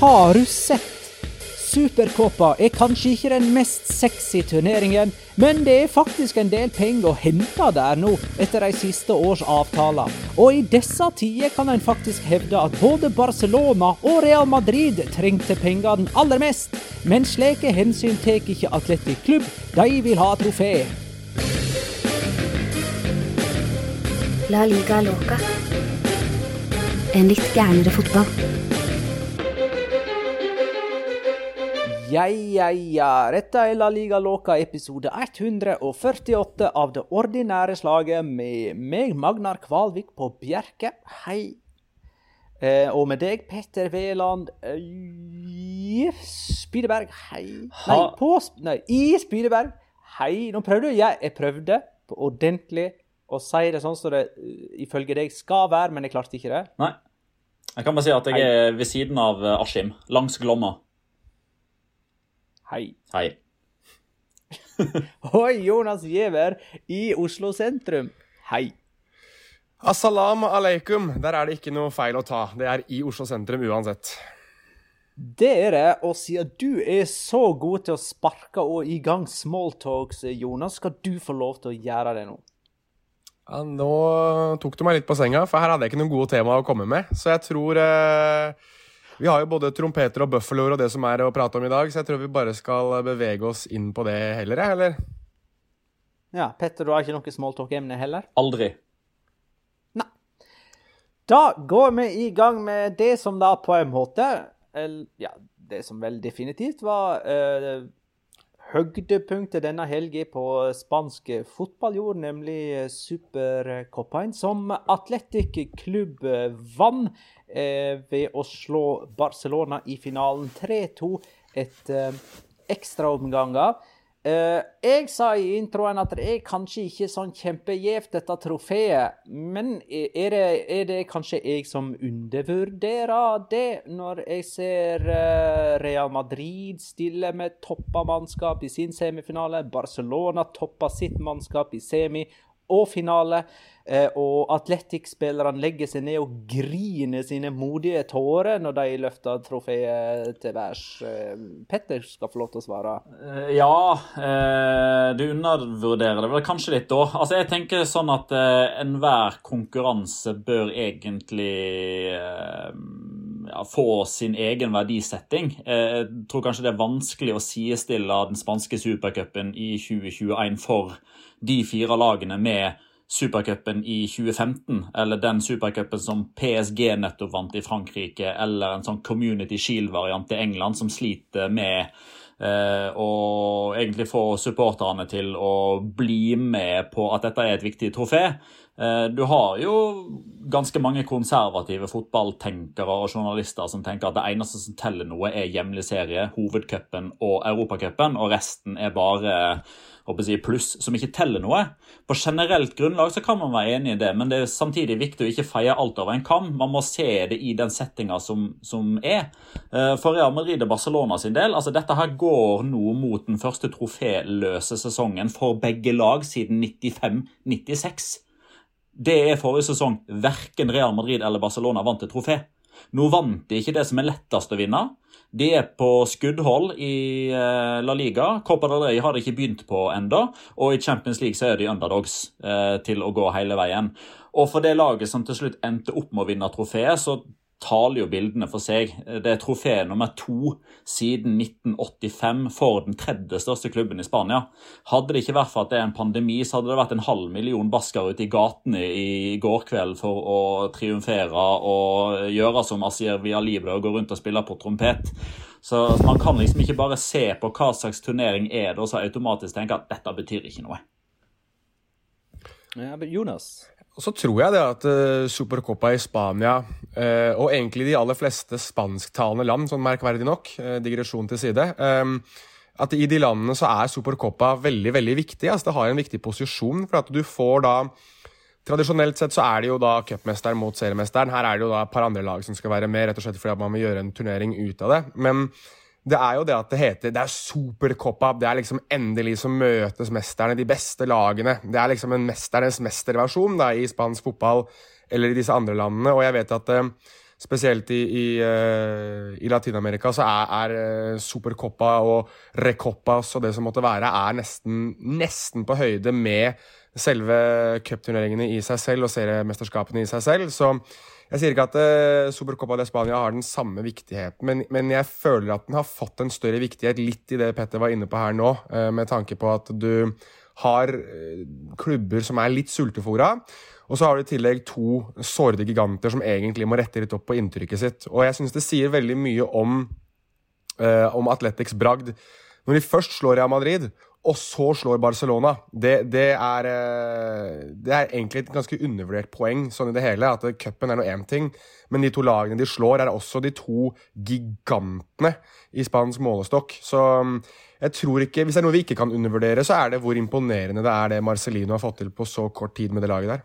har du sett? Superkåpa er kanskje ikke den mest sexy turneringen, men det er faktisk en del penger å hente der nå, etter de siste års avtaler. Og i disse tider kan en faktisk hevde at både Barcelona og Real Madrid trengte pengene aller mest. Men slike hensyn tar ikke Atletic Klubb, de vil ha trofé. La liga loca. En litt gærnere fotball. Ja, ja, ja. Dette er La Liga Låka episode 148 av det ordinære slaget med meg, Magnar Kvalvik på Bjerke. Hei. Eh, og med deg, Petter Veland eh, Spydeberg. Hei. Nei, på Nei, i Spydeberg. Hei. Nå prøvde jeg Jeg prøvde på ordentlig å si det sånn som det uh, ifølge deg skal være, men jeg klarte ikke det. Nei. Jeg kan bare si at jeg er ved siden av eh, Askim, langs Glomma. Hei. Hei. Hoi, Jonas Giæver i Oslo sentrum. Hei. Assalam aleikum. Der er det ikke noe feil å ta. Det er i Oslo sentrum uansett. Det er det, og siden du er så god til å sparke og i gang smalltalks, Jonas, skal du få lov til å gjøre det nå. Ja, nå tok du meg litt på senga, for her hadde jeg ikke noen gode tema å komme med. Så jeg tror eh, vi har jo både trompeter og buffaloer og det som er å prate om i dag, så jeg tror vi bare skal bevege oss inn på det heller, jeg, eller? Ja, Petter, du har ikke noe smalltalk-emne heller? Aldri. Nei. Da går vi i gang med det som da på en måte eller, Ja, det som vel definitivt var uh, høydepunktet denne helga på spansk fotballjord, nemlig Supercopaen, som Atletic Klubb vant eh, ved å slå Barcelona i finalen 3-2 etter eh, ekstraomganger. Uh, jeg sa i introen at det er kanskje ikke sånn kjempegjevt, dette trofeet. Men er det, er det, kanskje jeg som undervurderer det, når jeg ser uh, Real Madrid stille med toppa mannskap i sin semifinale, Barcelona toppa sitt mannskap i semi og finale. Eh, og Atletic-spillerne legger seg ned og griner sine modige tårer når de løfter trofeet til værs. Eh, Petter skal få lov til å svare. Eh, ja, du undervurderer det vel kanskje litt da. Altså, jeg tenker sånn at enhver konkurranse bør egentlig ja, få sin egen verdisetting. Jeg tror kanskje det er vanskelig å sidestille den spanske supercupen i 2021 for de fire lagene med supercupen i 2015, eller den supercupen som PSG nettopp vant i Frankrike, eller en sånn Community Shield-variant i England som sliter med eh, å egentlig få supporterne til å bli med på at dette er et viktig trofé. Eh, du har jo ganske mange konservative fotballtenkere og journalister som tenker at det eneste som teller noe, er hjemlig serie, hovedcupen og europacupen, og resten er bare pluss som ikke teller noe. På generelt grunnlag så kan man være enig i det, men det er samtidig viktig å ikke feie alt over en kam. Man må se det i den settinga som, som, er. Eh, for Real Madrid og Barcelona sin del, altså dette her går nå mot den første troféløse sesongen for begge lag siden 95-96. Det er forrige sesong verken Real Madrid eller Barcelona vant et trofé. Nå vant de ikke det som er lettest å vinne. De er på skuddhold i eh, La Liga. Copa del Rey har de ikke begynt på enda, og i Champions League så er de underdogs eh, til å gå hele veien. Og for det laget som til slutt endte opp med å vinne trofeet, så taler jo bildene for seg. Det er trofé nummer to siden 1985 for den tredje største klubben i Spania. Hadde det ikke vært for at det er en pandemi, så hadde det vært en halv million basker ute i gatene i går kveld for å triumfere og gjøre som Asier Via Libre og gå rundt og spille på trompet. Så man kan liksom ikke bare se på hva slags turnering er det, og så automatisk tenke at dette betyr ikke noe. Jonas? Så tror jeg det at uh, Supercopa i Spania, uh, og egentlig de aller fleste spansktalende land, sånn merkverdig nok, uh, digresjon til side um, At i de landene så er Supercopa veldig veldig viktig. altså Det har en viktig posisjon. For at du får da Tradisjonelt sett så er det jo da cupmesteren mot seriemesteren. Her er det jo da et par andre lag som skal være med, rett og slett fordi at man vil gjøre en turnering ut av det. Men det er jo det at det heter Det er supercop-up. Det er liksom endelig så møtes mesterne, de beste lagene. Det er liksom en mesternes mesterversjon da, i spansk fotball eller i disse andre landene. Og jeg vet at uh, spesielt i, i, uh, i Latin-Amerika, så er, er uh, Supercopa og Recopas og det som måtte være, er nesten, nesten på høyde med selve cupturneringene i seg selv og seriemesterskapene i seg selv. Så jeg sier ikke at uh, Supercopa de Spania har den samme viktigheten, men, men, jeg føler at den har fått en større viktighet, litt i det Petter var inne på her nå, med tanke på at du har klubber som er litt sultefòra. Og så har du i tillegg to sårede giganter som egentlig må rette litt opp på inntrykket sitt. Og jeg syns det sier veldig mye om, uh, om Atletics bragd. Når de først slår Real Madrid, og så slår Barcelona, det, det, er, uh, det er egentlig et ganske undervurdert poeng sånn i det hele. At cupen er nå én ting, men de to lagene de slår, er også de to gigantene i spansk målestokk. Så um, jeg tror ikke, Hvis det er noe vi ikke kan undervurdere, så er det hvor imponerende det er det Marcelino har fått til på så kort tid med det laget der.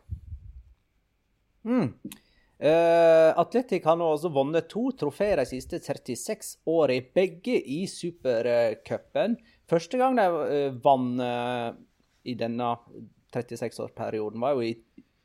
Mm. Uh, Atletic har nå også vunnet to trofeer de siste 36 årene, begge i supercupen. Første gang de vann vant uh, i denne 36-årsperioden, var jo i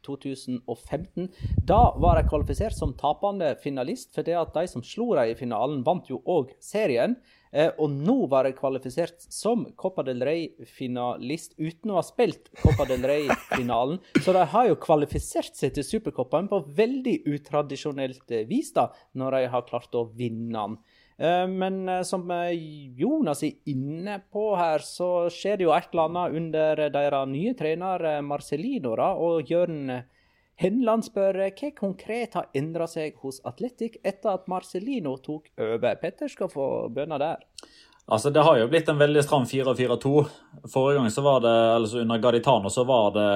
2015. Da var de kvalifisert som tapende finalist, fordi at de som slo dem i finalen, vant jo òg serien. Eh, og nå var de kvalifisert som Copa del Rey-finalist uten å ha spilt Copa del Rey-finalen. Så de har jo kvalifisert seg til Supercopaen på veldig utradisjonelt eh, vis, da, når de har klart å vinne den. Eh, men som Jonas er inne på her, så skjer det jo et eller annet under deres nye trener Marcelino og Jørn Henland spør hva konkret har endra seg hos Atletic etter at Marcelino tok over. Petter skal få bønna der. Altså, Det har jo blitt en veldig stram 4-4-2. Forrige gang så var det, altså under Gaditano så var det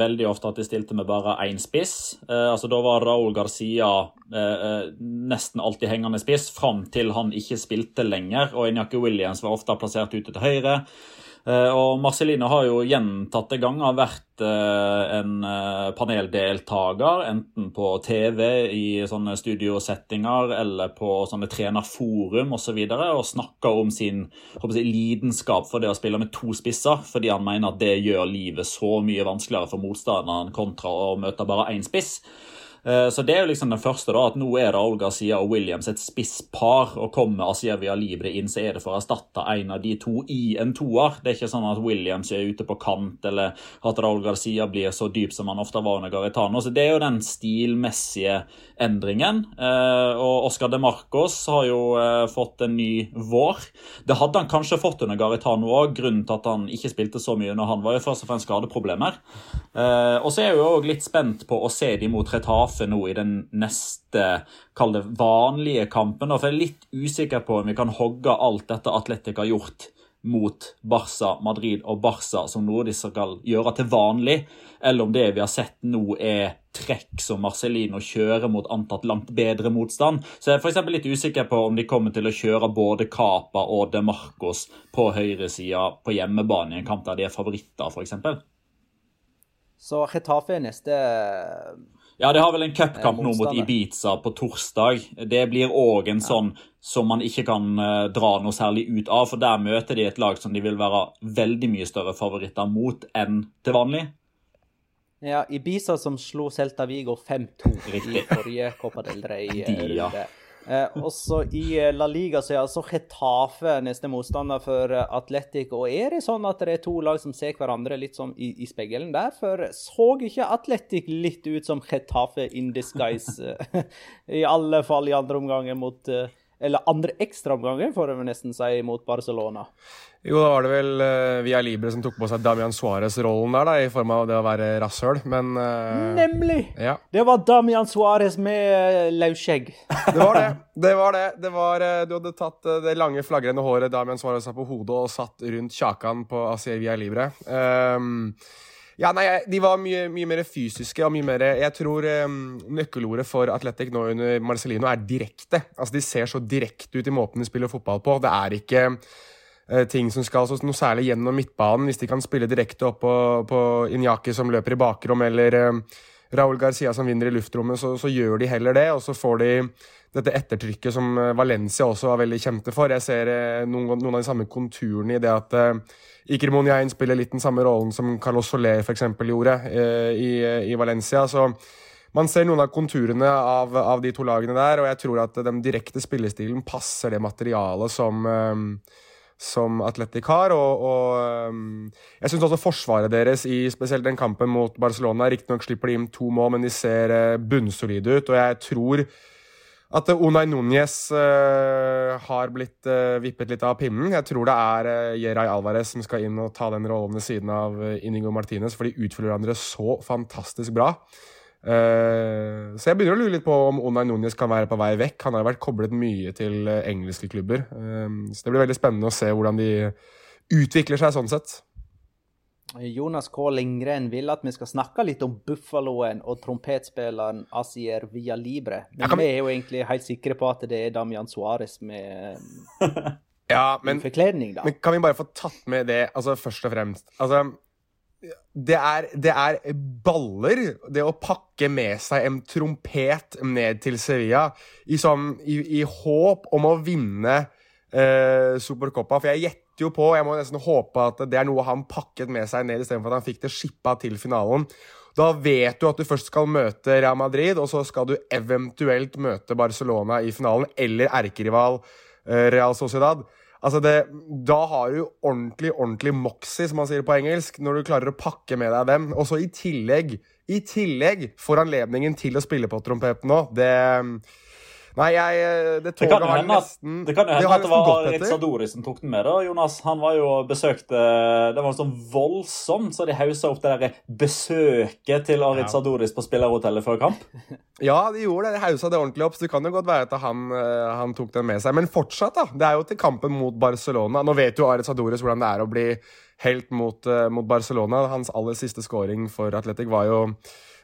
veldig ofte at de stilte med bare én spiss. Eh, altså Da var Raúl Garcia eh, eh, nesten alltid hengende spiss, fram til han ikke spilte lenger. Og Inyaki Williams var ofte plassert ute til høyre. Eh, og Marcelino har jo gjentatte ganger vært eh, en eh, paneldeltaker, enten på TV i sånne studiosettinger eller på sånne trenerforum osv., og, så videre, og snakka om sin jeg, lidenskap for det å spille med to spisser, fordi han mener at det gjør livet så mye vanskeligere for motstanderen kontra å møte bare én spiss. Eh, så det er jo liksom den første, da, at nå er det Olga og Williams et spisspar. Og kommer Asia Via Libre inn, så er det for å erstatte en av de to i en toer. Det er ikke sånn at Williams er ute på kant, eller at Raúl Garcia blir så dyp som han ofte var under Garitano. Så det er jo den stilmessige endringen. Eh, og Oscar de Marcos har jo eh, fått en ny vår. Det hadde han kanskje fått under Garitano òg. Grunnen til at han ikke spilte så mye når han, var jo først og fremst skadeproblemer. Og så er jeg jo òg litt spent på å se de mot Retafe straffe nå i den neste kall det vanlige kampen. For jeg er litt usikker på om vi kan hogge alt dette Atletic har gjort mot Barca, Madrid og Barca som noe de skal gjøre til vanlig, eller om det vi har sett nå er trekk som Marcelino kjører mot antatt langt bedre motstand. Så jeg er for litt usikker på om de kommer til å kjøre både Capa og De Marcos på høyresida på hjemmebane i en kamp der de er favoritter, f.eks. Så Retafe er neste ja, de har vel en cupkamp nå mot Ibiza på torsdag. Det blir òg en sånn som man ikke kan uh, dra noe særlig ut av. For der møter de et lag som de vil være veldig mye større favoritter mot enn til vanlig. Ja, Ibiza som slo Celta Vigo 5-2 i forrige Copa del Rey-runde. De, ja. Eh, også i eh, La Liga så er altså Getafe neste motstander for eh, Atletic. Og er det sånn at det er to lag som ser hverandre litt sånn i, i spegelen der? For så ikke Atletic litt ut som Getafe in disguise? Eh, I alle fall i andre omganger mot Eller andre ekstraomganger, får en nesten si, mot Barcelona. Jo, da var det vel uh, Via Libre som tok på seg Damian Suárez-rollen der, da, i form av det å være rasshøl, men uh, Nemlig! Ja. Det var Damian Suárez med uh, løsskjegg. Det var det. Det var det. det var, uh, du hadde tatt det lange, flagrende håret Damian Suárez har på hodet og satt rundt kjakan på Asier Via Libre. Um, ja, nei, De var mye, mye, mer fysiske og mye mer Jeg tror um, nøkkelordet for Atletic nå under Marcelino er direkte. Altså, De ser så direkte ut i måten de spiller fotball på. Det er ikke uh, ting som skal altså, noe særlig gjennom midtbanen. Hvis de kan spille direkte opp på, på Inyaki som løper i bakrom, eller uh, Raúl Garcia som vinner i luftrommet, så, så, gjør de heller det. Og så får de dette ettertrykket som eh, Valencia også var veldig kjente for. Jeg ser uh, noen, noen, av de samme konturene i det at uh, Iker Moniain spiller litt den samme rollen som Carlos Soler f.eks. gjorde uh, i, i, Valencia. så man ser noen av konturene av, av, de to lagene der, og jeg tror at den direkte spillestilen passer det materialet som um, som Atletic har. Og, og um, jeg syns også forsvaret deres i spesielt den kampen mot Barcelona Riktignok slipper de inn to mål, men de ser uh, bunnsolide ut. Og jeg tror at Unai Núñez uh, har blitt uh, vippet litt av pinnen. Jeg tror det er uh, Jeray Alvarez som skal inn og ta den rollen ved siden av Inigo Martinez, for de utfyller hverandre så fantastisk bra. Uh, så jeg begynner å lure litt på om Onay Núñez kan være på vei vekk. Han har vært koblet mye til uh, engelske klubber. Uh, så det blir veldig spennende å se hvordan de utvikler seg sånn sett. Jonas K. Lindgren vil at vi skal snakke litt om Buffaloen og trompetspilleren Asier Via Libre. Men vi... vi er jo egentlig helt sikre på at det er Damian Suárez med ja, men, forkledning, da. Men kan vi bare få tatt med det, altså først og fremst Altså det er, det er, baller, det å pakke med seg en trompet ned til Sevilla i, sånn, i, i håp om å vinne eh, Supercopa. For jeg gjetter jo på, jeg må nesten håpe at det er noe han pakket med seg ned istedenfor at han fikk det skippa til finalen. Da vet du at du først skal møte Real Madrid, og så skal du eventuelt møte Barcelona i finalen, eller erkerival eh, Real Sociedad. Altså det, da har du ordentlig ordentlig moxie, som man sier på engelsk, når du klarer å pakke med deg dem. Og så i tillegg, i tillegg får anledningen til å spille på trompeten òg. Det Nei, jeg, eh, det toget har nesten Det kan jo hende at det var Rizzadori som tok den med, da, Jonas. Han var jo besøkte Det var sånn voldsomt så de haussa opp det der besøket til Aritzadoris på spillerhotellet før kamp. Ja, de gjorde det. De haussa det ordentlig opp. Så det kan jo godt være at han, eh, han, tok den med seg. Men fortsatt, da. Det er jo til kampen mot Barcelona. Nå vet jo Aritzadoris hvordan det er å bli helt mot, uh, mot Barcelona. Hans aller siste scoring for Atletic var jo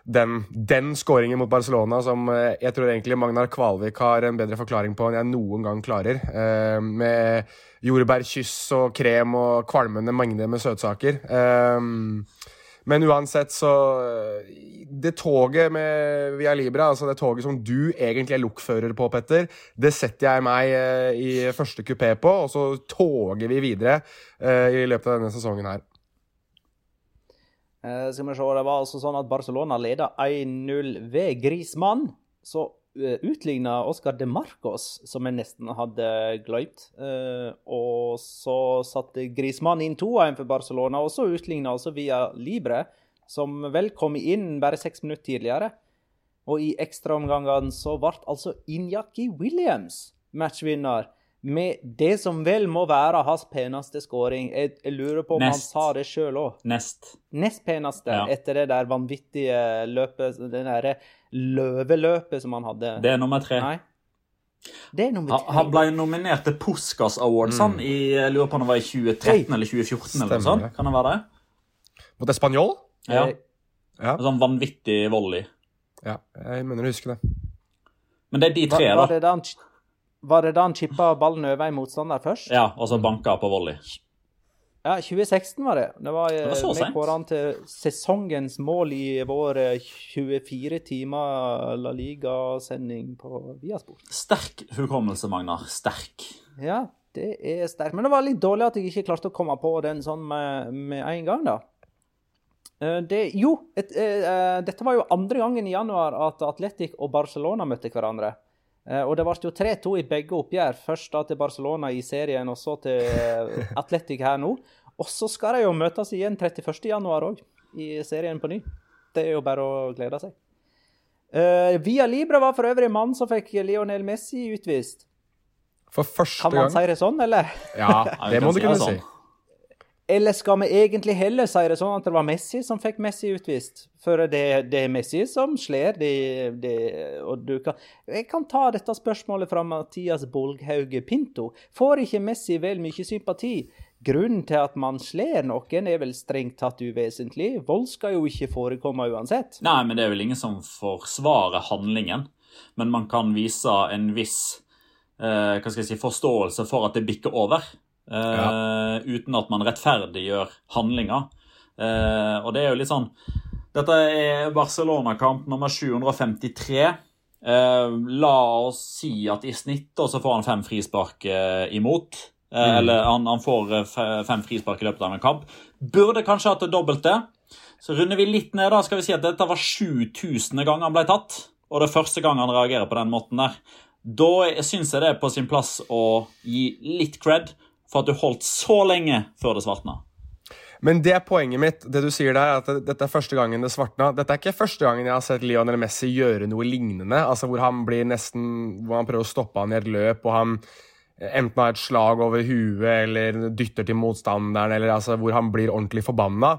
den, den skåringen mot Barcelona som eh, jeg tror egentlig Magnar Kvalvik har en bedre forklaring på enn jeg noen gang klarer. Eh, med jordbærkyss og krem og kvalmende mengder med søtsaker. Eh, men uansett, så Det toget med Via Libra, altså det toget som du egentlig er lokfører på, Petter, det setter jeg meg i første kupé på, og så toger vi videre i løpet av denne sesongen her. Skal vi se, Det var altså sånn at Barcelona leda 1-0 ved Grismann. Så utligna Oscar de Marcos, som jeg nesten hadde glemt. Uh, og så satte Grismann inn 2-1 for Barcelona, og så utligna altså via Libre, som vel kom inn bare seks minutter tidligere. Og i ekstraomgangene så ble altså Injaki Williams matchvinner med det som vel må være hans peneste skåring. Jeg, jeg, lurer på om Nest. han sa det sjøl òg. Nest. Nest peneste, ja. etter det der vanvittige løpet, den derre løveløpet som han hadde. Det er nummer tre. Nei. Det er nummer tre. Han ble nominert til Puskas Awards mm. i jeg lurer på om det var i 2013 Hey. eller 2014. Stemmer. eller noe sånt. Kan det være det? Mot Español? Ja. ja. En sånn vanvittig volley. Ja, jeg mener å huske det. Men det er de tre, var, var da. Det da han var det da han chippa ballen over en motstander først? Ja, og så banka på volley. Ja, 2016 var det. Det var, det var så sent. Vi han til sesongens mål i vår 24 timer La Liga-sending på Viasport. Sterk hukommelse, Magnar. Sterk. Ja, det er sterkt. Men det var litt dårlig at jeg ikke klarte å komme på den sånn med, med en gang, da. Eh, det, jo, et, et, dette var jo andre gangen i januar at Atletic og Barcelona møtte hverandre. Eh, og det ble jo 3-2 i begge oppgjør. Først da til Barcelona i serien, og så til eh, Atletic her nå. Og så skal de jo møtes igjen 31.1 òg, i serien på ny. Det er jo bare å glede seg. Uh, Via Libra var for øvrig mann som fikk Lionel Messi utvist. For første gang? Kan man si det sånn, eller? Ja, det må du kunne si. Eller skal vi egentlig heller si det sånn at det var Messi som fikk Messi utvist? For det, det er Messi som slår. Det, det, og du kan, jeg kan ta dette spørsmålet fra Mathias Bolghauge Pinto. Får ikke Messi vel mye sympati? Grunnen til at man slår noen, er vel strengt tatt uvesentlig. Vold skal jo ikke forekomme uansett. Nei, men det er vel ingen som forsvarer handlingen. Men man kan vise en viss eh, hva skal jeg si, forståelse for at det bikker over. Ja. Eh, uten at man rettferdiggjør handlinga. Eh, og det er jo litt sånn Dette er Barcelona-kamp nummer 753. Uh, eh, la oss si at i snitt så får han fem frispark imot. Mm. Eller han, han får fem frispark i løpet av en kamp. Burde kanskje hatt det dobbelte. Så runder vi litt ned, da, skal vi si at dette var 7000. gang han ble tatt. Og det er første gang han reagerer på den måten der. Da syns jeg det er på sin plass å gi litt cred for at du holdt så lenge før det svartna. Men det er poenget mitt. det du sier der, at Dette er første gangen det svartna. Dette er ikke første gangen jeg har sett Lionel Messi gjøre noe lignende. altså Hvor han blir nesten, hvor han prøver å stoppe han i et løp, og han enten har et slag over huet eller dytter til motstanderen, eller altså hvor han blir ordentlig forbanna.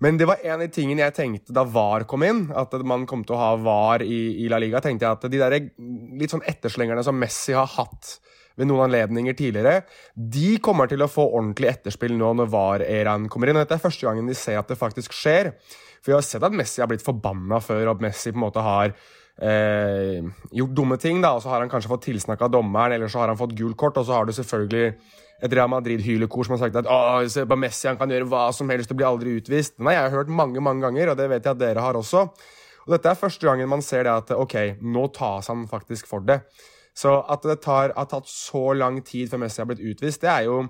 Men det var en av de tingene jeg tenkte da VAR kom inn, at man kom til å ha VAR i, i La Liga. tenkte jeg at De der litt sånn etterslengerne som Messi har hatt ved noen anledninger tidligere, de kommer til å få ordentlig etterspill nå når VAR-eraen kommer inn. og Dette er første gangen de ser at det faktisk skjer. For vi har sett at Messi har blitt forbanna før, og at Messi på en måte har eh, gjort dumme ting. da, og Så har han kanskje fått tilsnakk av dommeren, eller så har han fått gult kort, og så har du selvfølgelig et Real Madrid-hylekor som har sagt at Åh, se på Messi, han kan gjøre hva som helst og blir aldri utvist. Jeg har hørt mange mange ganger, og det vet jeg at dere har også. Og Dette er første gangen man ser det at ok, nå tas han faktisk for det. Så at det tar, har tatt så lang tid før Messi har blitt utvist, det er jo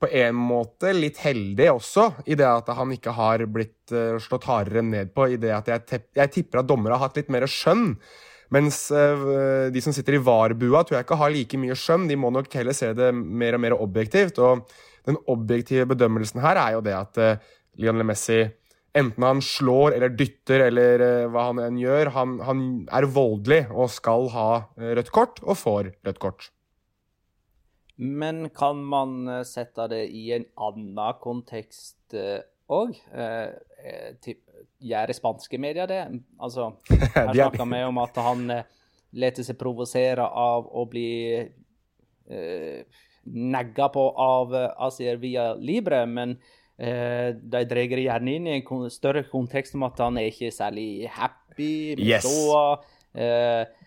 på en måte litt heldig også, i det at han ikke har blitt uh, slått hardere ned på. i det at Jeg, jeg tipper at dommere har hatt litt mer skjønn. Mens uh, de som sitter i VAR-bua, tror jeg ikke har like mye skjønn. De må nok heller se det mer og mer objektivt. Og den objektive bedømmelsen her er jo det at uh, Lionel Messi Enten han slår eller dytter eller hva han enn gjør, han, han, er voldelig og skal ha rødt kort, og får rødt kort. Men kan man uh, sette det i en annen kontekst òg? Gjør spanske medier det? Altså, her snakker vi om at han leter seg provosere av å bli negga på av Asier via Libre, men Eh, de drar gjerne inn i en større kontekst om at han er ikke særlig happy med yes. ståa. Eh, eh,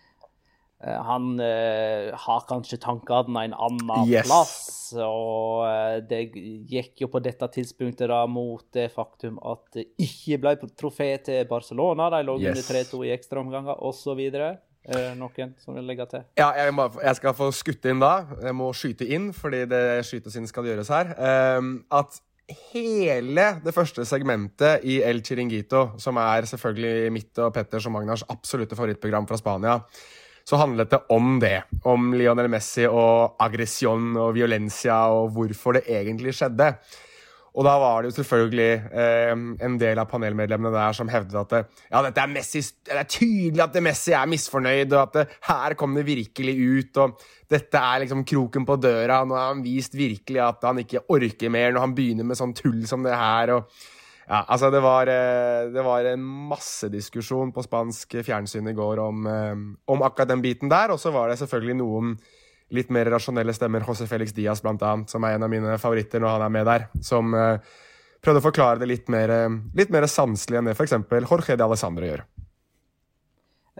han eh, har kanskje tankene en annen yes. plass. Og eh, det gikk jo på dette tidspunktet da mot det faktum at det ikke ble trofé til Barcelona. De lå yes. under 3-2 i ekstraomganger osv. Eh, noen som vil legge til? Ja, jeg, må, jeg, skal få skutte inn da. Jeg må skyte inn, fordi det skytes inn skal gjøres her. Um, at hele det første segmentet i El Chiringuito, som er selvfølgelig mitt og Petters og Magnars absolutte favorittprogram fra Spania, så handlet det om det. Om Lionel Messi og aggresjon og violencia og hvorfor det egentlig skjedde. Og da var det jo selvfølgelig eh, en del av panelmedlemmene der som hevdet at det, ja, dette er, Messi, det er tydelig at Messi er misfornøyd, og at det, her kom det virkelig ut. og Dette er liksom kroken på døra. Nå har han vist virkelig at han ikke orker mer når han begynner med sånn tull som det her. og ja, altså det var, eh, det var en massediskusjon på spansk fjernsyn i går om, eh, om akkurat den biten der. Og så var det selvfølgelig noen litt mer rasjonelle stemmer, José Felix Diaz bl.a., som er en av mine favoritter når han er med der, som uh, prøvde å forklare det litt mer, litt mer sanselig enn det f.eks. Jorge de Alessandro gjør.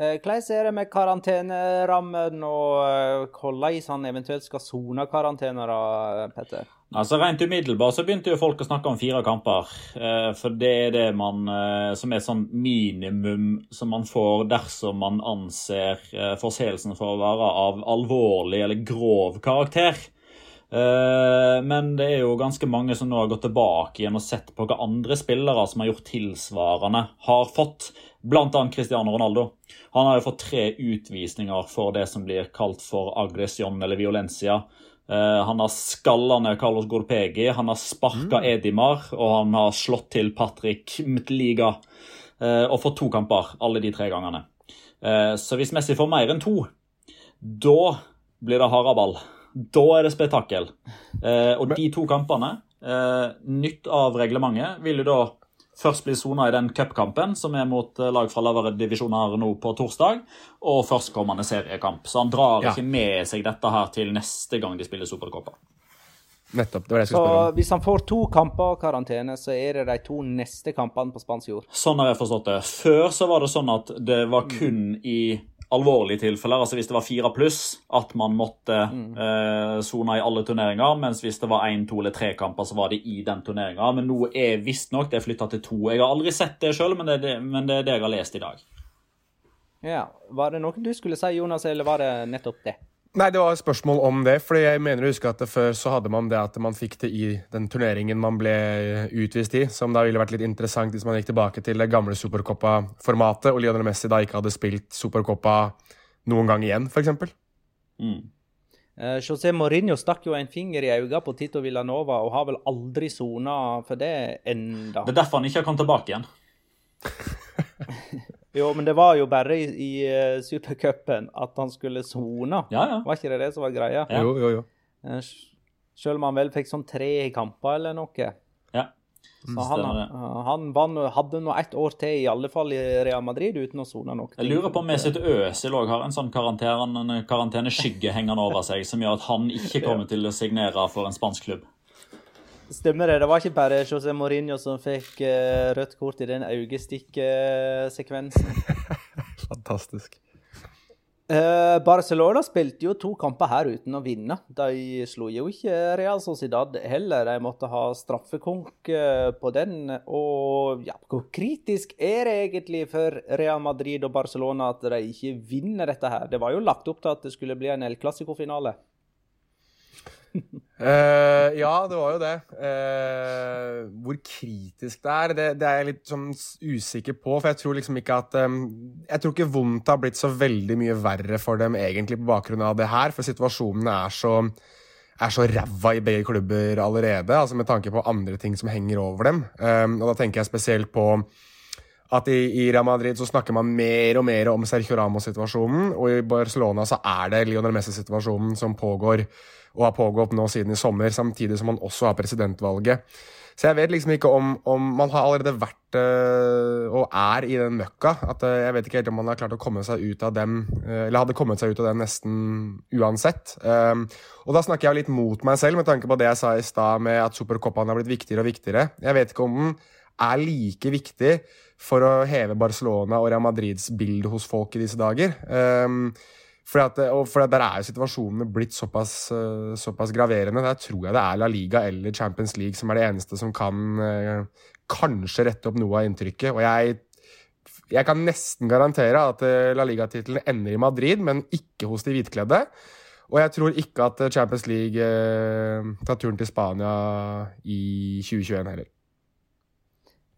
Eh, hvordan er det med karantenerammen, og hvordan han eventuelt skal sone karantene, da, Petter? Altså Rent umiddelbart så begynte jo folk å snakke om fire kamper. Eh, for det er det man eh, som er sånn minimum som man får dersom man anser eh, forseelsen for å være av alvorlig eller grov karakter. Men det er jo ganske mange som nå har gått tilbake igjen og sett på hva andre spillere som har gjort tilsvarende, har fått. Blant annet Cristiano Ronaldo. Han har jo fått tre utvisninger for det som blir kalt for aggresjon eller violencia. Eh, han har skalla ned Carlos Gorpegi, han har sparka mm. Edimar, og han har slått til Patrick Mtliga. Uh, og fått to kamper alle de tre gangene. Så hvis Messi får mer enn to, da blir det haraball. Da er det spetakkel. og de to kampene, nytt av reglementet, vil jo da først bli sona i den cupkampen, som er mot eh, lag fra lavere divisjoner nå på torsdag, og førstkommende seriekamp. Så han drar ja. ikke med seg dette her til neste gang de spiller Supercopa. Nettopp, det var det jeg skulle spørre om. Så hvis han får to kamper og karantene, så er det de to neste kampene på spansk jord? Sånn har jeg forstått det. Før så var det sånn at det var kun i alvorlige tilfeller, altså hvis det var fire pluss, at man måtte mm. eh, sone i alle turneringer. Mens hvis det var én, to eller tre kamper, så var det i den turneringa. Men nå er visstnok det flytta til to. Jeg har aldri sett det sjøl, men, men, det er det jeg har lest i dag. Ja. Var det noe du skulle si, Jonas, eller var det nettopp det? Nei, det var et spørsmål om det. fordi jeg mener å huske at før så hadde man det at man fikk det i den turneringen man ble utvist i, som da ville vært litt interessant hvis man gikk tilbake til det gamle Supercoppa-formatet, og Lionel Messi da ikke hadde spilt Supercoppa noen gang igjen, f.eks. Mm. Eh, José Mourinho stakk jo en finger i øynene på Tito Villanova og har vel aldri sona for det enda. Det er derfor han ikke har kommet tilbake igjen. Jo, men det var jo bare i, i uh, supercupen at han skulle sone. Ja, ja. Var ikke det det som var greia? Ja. Jo, jo, jo. Eh, Selv om han vel fikk sånn tre kamper eller noe. ja. Så han, han, det. uh, han hadde nå ett år til, i alle fall i Real Madrid, uten å sone noe. Jeg lurer på om Mesut Özil òg har en sånn karantene, en karanteneskygge hengende over seg, som gjør at han ikke kommer til å signere for en spansk klubb. Stemmer det. Det var ikke bare José Mourinho som fikk eh, rødt kort i den øyestikksekvensen. Fantastisk. Eh, Barcelona spilte jo to kamper her uten å vinne. De slo jo ikke Real Sociedad heller. De måtte ha straffekonk eh, på den. Og ja, hvor kritisk er det egentlig for Real Madrid og Barcelona at de ikke vinner dette her? Det var jo lagt opp til at det skulle bli en El Clásico-finale. Eh, ja, det var jo det. Uh, hvor kritisk det er, det, det er jeg litt sånn usikker på. For jeg tror liksom ikke at um, Jeg tror ikke vondt har blitt så veldig mye verre for dem egentlig på bakgrunn av det her, for situasjonen er så er så ræva i begge klubber allerede, altså med tanke på andre ting som henger over dem. Um, og da tenker jeg spesielt på at i, i Real Madrid så snakker man mer og mer om Sergio Ramos-situasjonen, og i Barcelona så er det Lionel Messi-situasjonen som pågår, og har pågått nå siden i sommer, samtidig som man også har presidentvalget. Så jeg vet liksom ikke om, om man har allerede vært øh, og er i den møkka. At øh, Jeg vet ikke helt om man har klart å komme seg ut av dem, øh, eller hadde kommet seg ut av den nesten uansett. Um, og da snakker jeg jo litt mot meg selv, med tanke på det jeg sa i stad med at Supercopaen har blitt viktigere og viktigere. Jeg vet ikke om den er like viktig for å heve Barcelona og Real Madrids bilde hos folk i disse dager. Um, for at, og fordi at Der er jo situasjonene blitt såpass, eh, såpass graverende. Der tror jeg det er La Liga eller Champions League som er det eneste som kan eh, kanskje rette opp noe av inntrykket. Og jeg, jeg kan nesten garantere at eh, La Liga-tittelen ender i Madrid, men ikke hos de hvitkledde. Og jeg tror ikke at Champions League tar turen til Spania i 2021 heller.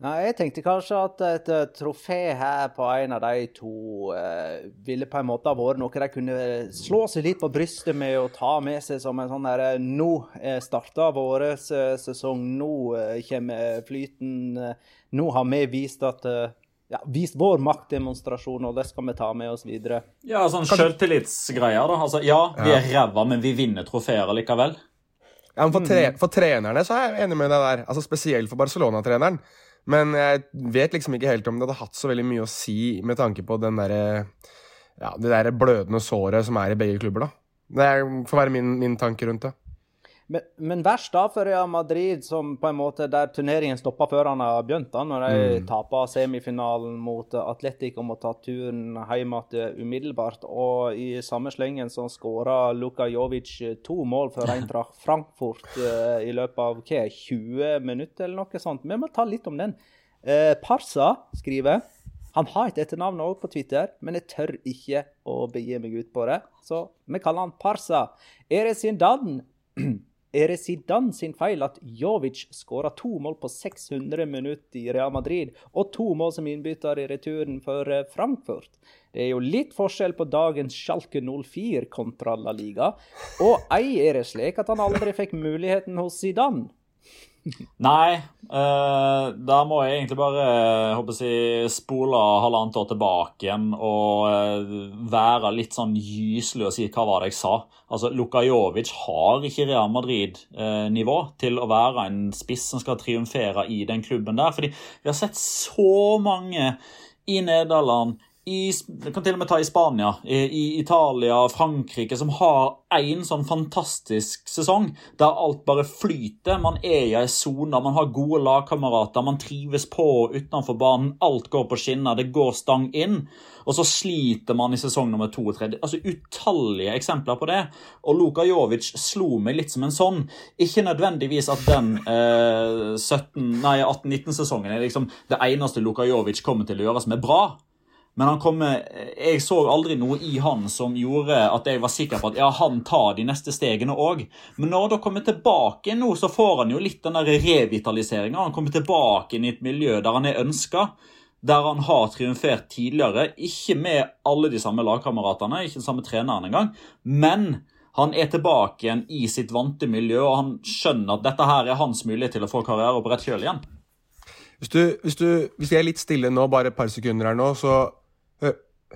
Nei, jeg tenkte kanskje at et eh, trofé her på en av de to eh, ville på en måte ha vært noe de kunne slå seg litt på brystet med og ta med seg som en sånn der eh, Nå eh, starta vår sesong, nå kommer flyten. nå har vi vist at ja, vist vår maktdemonstrasjon, og det skal vi ta med oss videre. Ja, sånn selvtillitsgreier, da. Altså, ja, vi er ræva, men vi vinner trofeer likevel. Ja, men for, tre, for trenerne så er jeg enig med deg der. Altså Spesielt for Barcelona-treneren. Men jeg vet liksom ikke helt om det hadde hatt så veldig mye å si med tanke på den der, ja, det der blødende såret som er i begge klubber. da. Det får være min, min tanke rundt det. Men, men verst da for Real Madrid, som på en måte der turneringen stoppa før han har begynt, da, når de Mm. taper semifinalen mot Atletic og må ta turen hjem igjen umiddelbart. Og i samme slengen så skåra Luka Jovic to mål for Eintracht Frankfurt eh, i løpet av hva, 20 minutter eller noe sånt. Vi må ta litt om den. Eh, Parsa skriver han har et etternavn òg på Twitter, men jeg tør ikke å begi meg ut på det. Så vi kaller han Parsa. Er det sin dan er det Zidane sin feil at Jovic skåra to mål på 600 minutter i Real Madrid, og to mål som innbytter i returen for eh, Frankfurt? Det er jo litt forskjell på dagens Schalke 04 kontra La Liga. Og ei er det slik at han aldri fikk muligheten hos Zidane. Nei, uh, da må jeg egentlig bare eh, håper jeg, spole halvannet år tilbake igjen og uh, være litt sånn gyselig og si hva var det jeg sa. Altså, Lukajovic har ikke Real Madrid-nivå til å være en spiss som skal triumfere i den klubben der. Fordi vi har sett så mange i Nederland, i, kan til og med ta i Spania, i, i Italia, Frankrike, som har én sånn fantastisk sesong der alt bare flyter. Man er i ei sone, man har gode lagkamerater, man trives på og utenfor banen. Alt går på skinner, det går stang inn. Og så sliter man i sesong nummer to og tre. Altså Utallige eksempler på det. Og Luka Jovic slo meg litt som en sånn. Ikke nødvendigvis at den eh, 18-19-sesongen er liksom det eneste Luka Jovic kommer til å gjøre som er bra. Men han kommer, jeg så aldri noe i han som gjorde at jeg var sikker på at ja, han tar de neste stegene òg. Men når han kommer tilbake nå, så får han jo litt den revitaliseringa. Han kommer tilbake inn i et miljø der han er ønska. Der han har triumfert tidligere. Ikke med alle de samme lagkameratene, ikke den samme treneren engang. Men han er tilbake igjen i sitt vante miljø, og han skjønner at dette her er hans mulighet til å få karriere på rett kjøl igjen. Hvis, du, hvis, du, hvis jeg er litt stille nå, bare et par sekunder her nå, så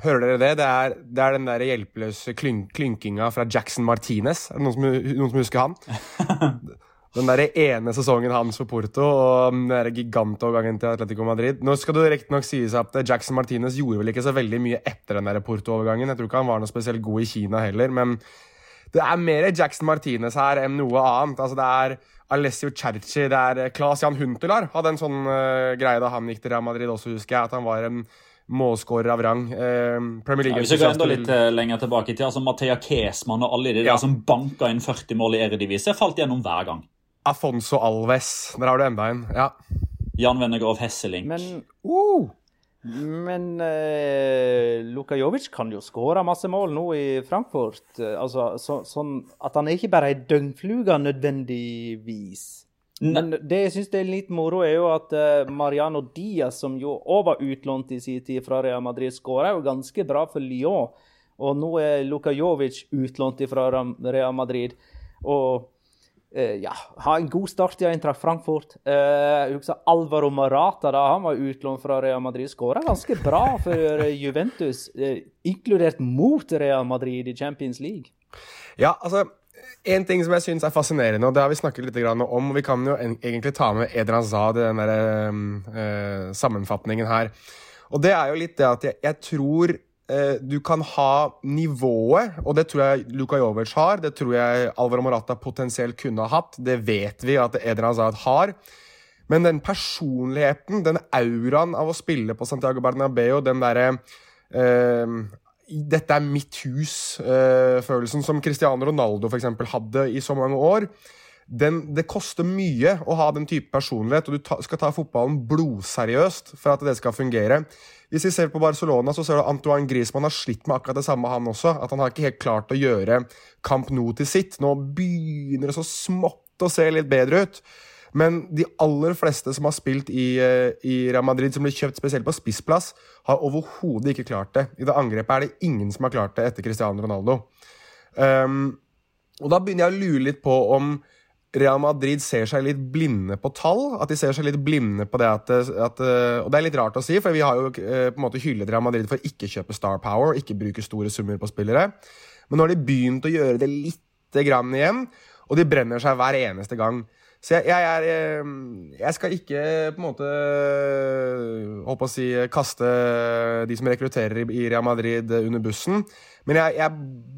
Hører dere det? Det er, det er den der hjelpeløse klyn, klynkinga fra Jackson Martinez. Er det noen som, noen som husker han? Den der ene sesongen hans for Porto og den der gigantovergangen til Atletico Madrid. Nå skal det riktignok sies at Jackson Martinez gjorde vel ikke så veldig mye etter den der Porto-overgangen. Jeg tror ikke han var noe spesielt god i Kina heller, men det er mer Jackson Martinez her enn noe annet. Altså, det er Alessio Cerci, det er Claes Jan Huntelar hadde en sånn uh, greie da han gikk til Real Madrid også, husker jeg. At han var en målskårer av rang. Eh, Premier League ja, Hvis vi går enda litt uh, lenger tilbake i tid, altså Mathea Kesman og alle de ja. der som banka inn 40 mål i Eredivisie, falt gjennom hver gang. Afonso Alves. Der har du enda en. Ja. Jan Wennegrov Hesseling. Men, uh, men uh, Luka Jovic kan jo skåre masse mål nå i Frankfurt. Altså, så, sånn at han er ikke bare ei døgnfluge nødvendigvis. Men det jeg syns er litt moro, er jo at uh, Mariano Diaz, som jo òg var utlånt i sin tid fra Real Madrid, skåra jo ganske bra for Lyon. Og nå er Luka Jovic utlånt fra Real Madrid. Og eh, ja, har en god start i Eintracht Frankfurt. Uh, husker Alvaro Marata, da han var utlånt fra Real Madrid, skåra ganske bra for Juventus, inkludert mot Real Madrid i Champions League. Ja, altså en ting som jeg syns er fascinerende, og det har vi snakket litt om og Vi kan jo egentlig ta med Edran Zad i den der, uh, sammenfatningen her. Og det er jo litt det at jeg, jeg tror uh, du kan ha nivået, og det tror jeg Luka Jovic har. Det tror jeg Alvaro Morata potensielt kunne ha hatt. Det vet vi at Edran Zad har. Men den personligheten, den auraen av å spille på Santiago Bernabeu, den derre uh, dette er mitt hus-følelsen som Cristiano Ronaldo for eksempel, hadde i så mange år. Den, det koster mye å ha den type personlighet, og du ta, skal ta fotballen blodseriøst for at det skal fungere. Hvis vi ser på Barcelona, så ser du Antoine Griezmann har slitt med akkurat det samme, han også. At han har ikke helt klart å gjøre Camp Nou til sitt. Nå begynner det så smått å se litt bedre ut. Men de aller fleste som har spilt i, eh, i Real Madrid, som blir kjøpt spesielt på spissplass, har overhodet ikke klart det. I det angrepet er det ingen som har klart det etter Cristiano Ronaldo. Um, og da begynner jeg å lure litt på om Real Madrid ser seg litt blinde på tall. At de ser seg litt blinde på det at, at Og det er litt rart å si, for vi har jo eh, på en måte hyllet Real Madrid for ikke kjøpe Star Power, ikke bruke store summer på spillere. Men nå har de begynt å gjøre det lite grann igjen, og de brenner seg hver eneste gang. Så jeg, jeg, er eh, Jeg skal ikke på en måte holdt på å si kaste de som rekrutterer i Real Madrid under bussen. Men jeg, jeg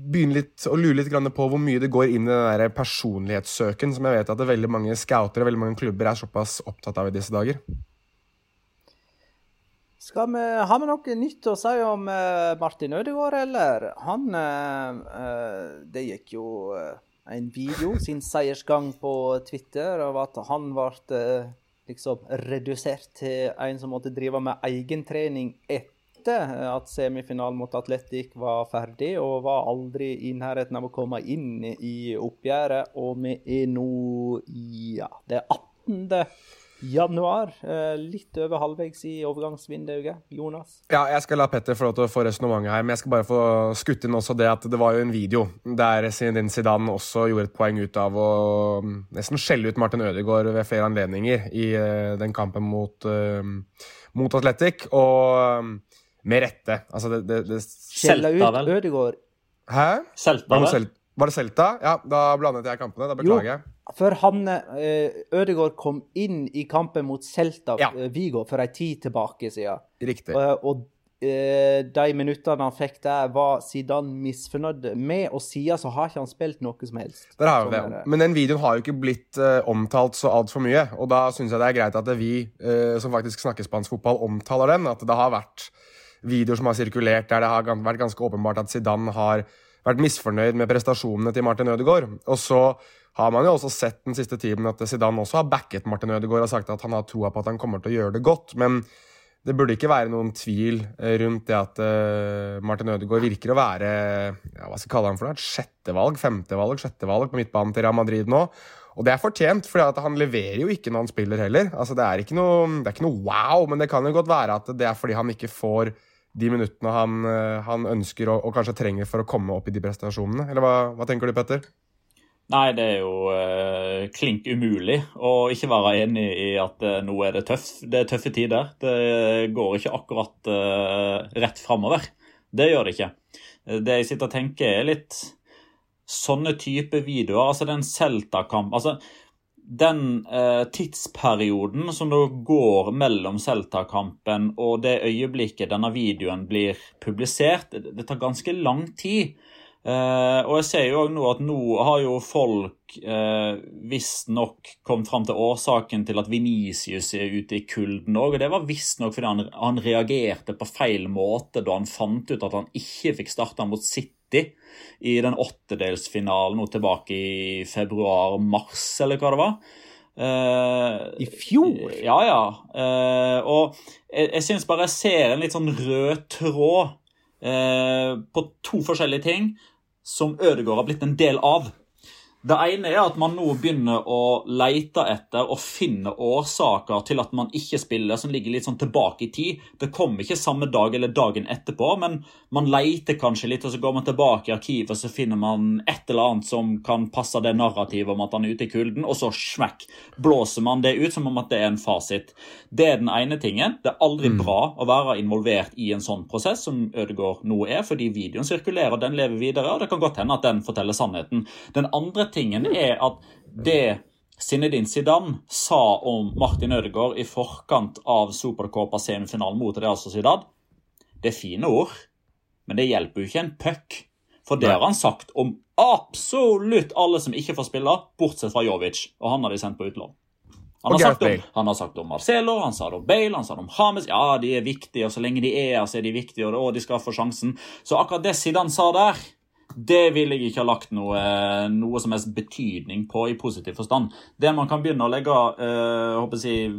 begynner litt å lure litt på hvor mye det går inn i den der personlighetssøken som jeg vet at veldig mange scoutere veldig mange klubber er såpass opptatt av i disse dager. Skal vi, har vi noe nytt å si om eh, Martin Ødegaard, eller? Han eh, Det gikk jo en video, sin seiersgang på Twitter, av at han ble eh, liksom redusert til en som måtte drive med egentrening etter at semifinalen mot Atletic var ferdig, og var aldri i nærheten av å komme inn i oppgjøret. Og vi er nå ja, det 18 januar. Eh, litt over halvveis i overgangsvinduet. Jonas? Ja, jeg skal la Petter få lov til å få resonnementet her, men jeg skal bare få skutt inn også det at det var jo en video der Zinedine Zidane også gjorde et poeng ut av å mm, nesten skjelle ut Martin Ødegaard ved flere anledninger i uh, den kampen mot, uh, mot Atletic, og um, med rette. Altså, det, det, det Skjelle ut Ødegaard? Hæ? Selta, vel? Var det Selta? Ja, da blandet jeg kampene. Da beklager jeg. For han, eh, Ødegaard kom inn i kampen mot Celta ja. Eh, Vigo for ei tid tilbake siden. Riktig. Og, og eh, de minuttene han fikk der, var Zidane misfornøyd med, og siden så har ikke han spilt noe som helst. Der har vi det. Men den videoen har jo ikke blitt uh, omtalt så altfor mye, og da syns jeg det er greit at vi uh, som faktisk snakker spansk fotball, omtaler den. At det har vært videoer som har sirkulert der det har vært ganske åpenbart at Zidane har vært misfornøyd med prestasjonene til Martin Ødegaard. Og så har man jo også sett den siste tiden at Zidane også har backet Martin Ødegaard og sagt at han har troa på at han kommer til å gjøre det godt. Men det burde ikke være noen tvil eh, rundt det at uh, Martin Ødegaard virker å være ja, hva skal jeg kalle han for noe, et sjettevalg, femtevalg, sjettevalg på midtbanen til Real Madrid nå. Og det er fortjent, for han leverer jo ikke når han spiller heller. Altså, det, er noe, det er ikke noe wow, men det kan jo godt være at det er fordi han ikke får de minuttene han, han ønsker og, og, kanskje trenger for å komme opp i de prestasjonene. Eller hva, hva tenker du, Petter? Nei, det er jo eh, klink umulig å ikke være enig i at eh, nå er det tøff. Det er tøffe tider. Det går ikke akkurat eh, rett framover. Det gjør det ikke. Det jeg sitter og tenker, er litt sånne type videoer. Altså den Celta-kamp altså, Den tidsperioden som da går mellom Celta-kampen og det øyeblikket denne videoen blir publisert, det tar ganske lang tid. Uh, og jeg ser jo nå at nå har jo folk eh, visstnok kommet fram til årsaken til at Venicius er ute i kulden òg. Og det var visstnok fordi han, han, reagerte på feil måte da han fant ut at han ikke fikk starta mot City i den åttedelsfinalen nå tilbake i februar-mars, eller hva det var. Uh, I fjor? Ja, ja. Uh, og jeg, jeg syns bare jeg ser en litt sånn rød tråd på to forskjellige ting som Ødegaard har blitt en del av. Det ene er at man nå begynner å lete etter og finne årsaker til at man ikke spiller, som ligger litt sånn tilbake i tid. Det kommer ikke samme dag eller dagen etterpå, men man leter kanskje litt, og så går man tilbake i arkivet og så finner man et eller annet som kan passe det narrativet om at han er ute i kulden, og så smekk, blåser man det ut som om at det er en fasit. Det er den ene tingen. Det er aldri mm. bra å være involvert i en sånn prosess som Ødegaard nå er, fordi videoen sirkulerer, den lever videre, og det kan godt hende at den forteller sannheten. Den andre tingen er at det Zinedine Zidane sa om Martin Ødegaard i forkant av Supercopa-semifinalen mot Real Sociedad, det er fine ord, men det hjelper jo ikke en puck. For det har han sagt om absolutt alle som ikke får spille, bortsett fra Jovic. Og han har de sendt på utlån. Han har, sagt om, han har sagt om Marcelo, han sa det om Bale, han sa det om Hames. Ja, de er viktige, og så lenge de er her, så er de viktige, og de skal få sjansen. Så akkurat det Zidane sa der, det vil jeg ikke ha lagt noe, noe som helst betydning på i positiv forstand. Det man kan begynne å legge uh, jeg,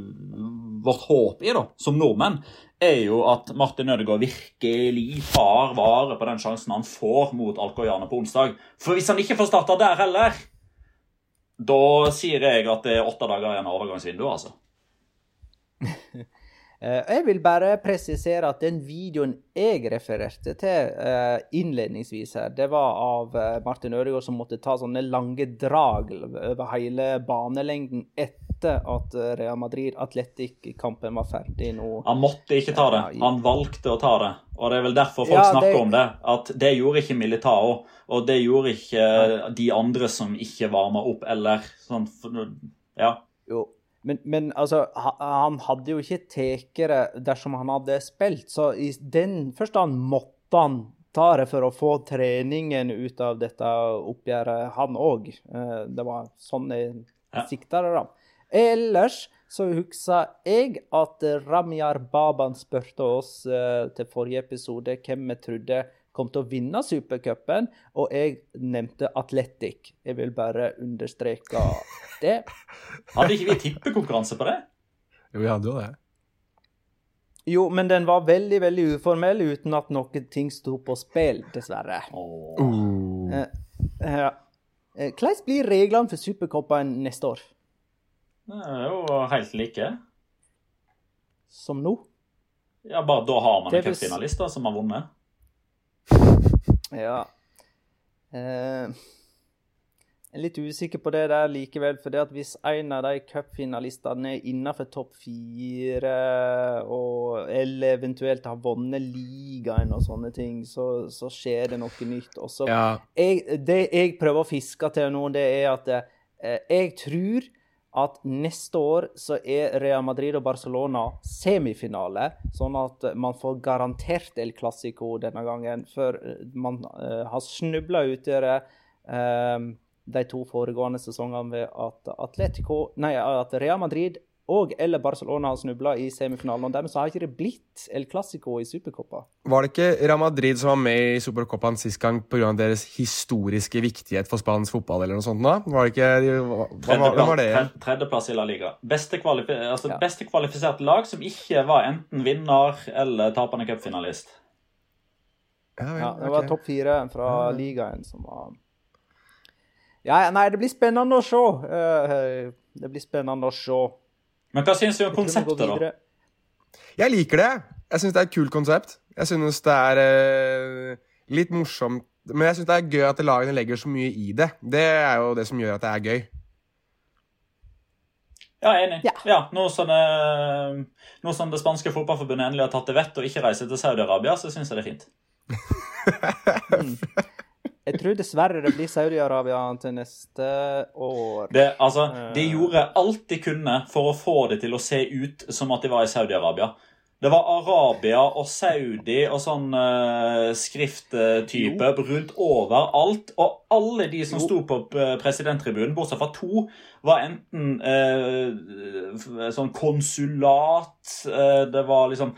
vårt håp i, da, som nordmenn, er jo at Martin Ødegaard virkelig tar vare på den sjansen han får mot Alcoyane på onsdag. For hvis han ikke får starta der heller, da sier jeg at det er åtte dager igjen av overgangsvinduet, altså. Eh, jeg vil bare presisere at den videoen jeg refererte til eh, innledningsvis her, det var av eh, Martin Ødegaard som måtte ta sånne lange drag over hele banelengden etter at Real Madrid Atletic-kampen var ferdig nå. Han måtte ikke ta det. Han valgte å ta det. Og det er vel derfor folk ja, snakker det... om det. At det gjorde ikke Militao, og det gjorde ikke de andre som ikke varma opp, eller sånn Ja. Jo. Men, men, altså, han hadde jo ikke tatt det dersom han hadde spilt, så i den forstand måtte han ta det for å få treningen ut av dette oppgjøret, han òg. Eh, det var sånn jeg sikta det, da. Ellers så husker jeg at Ramyar Baban spurte oss uh, til forrige episode hvem vi trodde kom til å vinne supercupen, og jeg nevnte Atletic. Jeg vil bare understreke det. Hadde ikke vi tippekonkurranse på det? Jo, vi hadde jo det. Jo, men den var veldig veldig uformell uten at noen ting sto på spill, dessverre. Oh. Uh. Uh, uh, hvordan blir reglene for Supercupen neste år? Det er jo helt like. Som nå? Ja, bare da har man en cupfinalist som har vunnet. Ja. Eh, jeg er litt usikker på det der likevel. For det at hvis en av de cupfinalistene er innenfor topp fire, og, eller eventuelt har vunnet ligaen og sånne ting, så, så skjer det noe nytt. Også, ja. jeg, det jeg prøver å fiske til nå, det er at eh, jeg tror at neste år så er Real Madrid og Barcelona semifinale, sånn at man får garantert El Clásico denne gangen. For eh, man uh, har snubla uti det uh, de to foregående sesongene ved at, Atletico, nei, at Real Madrid og eller Barcelona har snubla i semifinalen. og Dermed så har ikke det blitt El Clásico i Supercopa. Var det ikke Real Madrid som var med i Supercopaen sist gang pga. deres historiske viktighet for spansk fotball, eller noe sånt? da? Var det ikke hva, hva, hva var det? Tredjeplass, i La Liga. Beste, kvalifi altså, Ja. beste kvalifiserte lag som ikke var enten vinner eller tapende cupfinalist. Ja, Ja, det var okay. topp fire fra ligaen som var Ja, nei, det blir spennende å se. Eh, det blir spennende å se. Men hva syns du om konseptet, da? Jeg liker det. Jeg syns det er et kult konsept. Jeg synes det er uh, litt morsomt. Men jeg syns det er gøy at lagene legger så mye i det. Det er jo det som gjør at det er gøy. Ja, enig. Ja. Ja, nå, som det, nå som det spanske fotballforbundet endelig har tatt til vett og ikke reiser til Saudi-Arabia, så syns jeg det er fint. Jeg tror dessverre det blir Saudi-Arabia til neste år. Det, altså, de Eh. gjorde alt de kunne for å få det til å se ut som at de var i Saudi-Arabia. Det var Arabia og Saudi og sånn uh, skrifttype rundt overalt. Og alle de som sto på eh, presidenttribunen, bortsett fra to, var enten uh, sånn konsulat uh, Det var liksom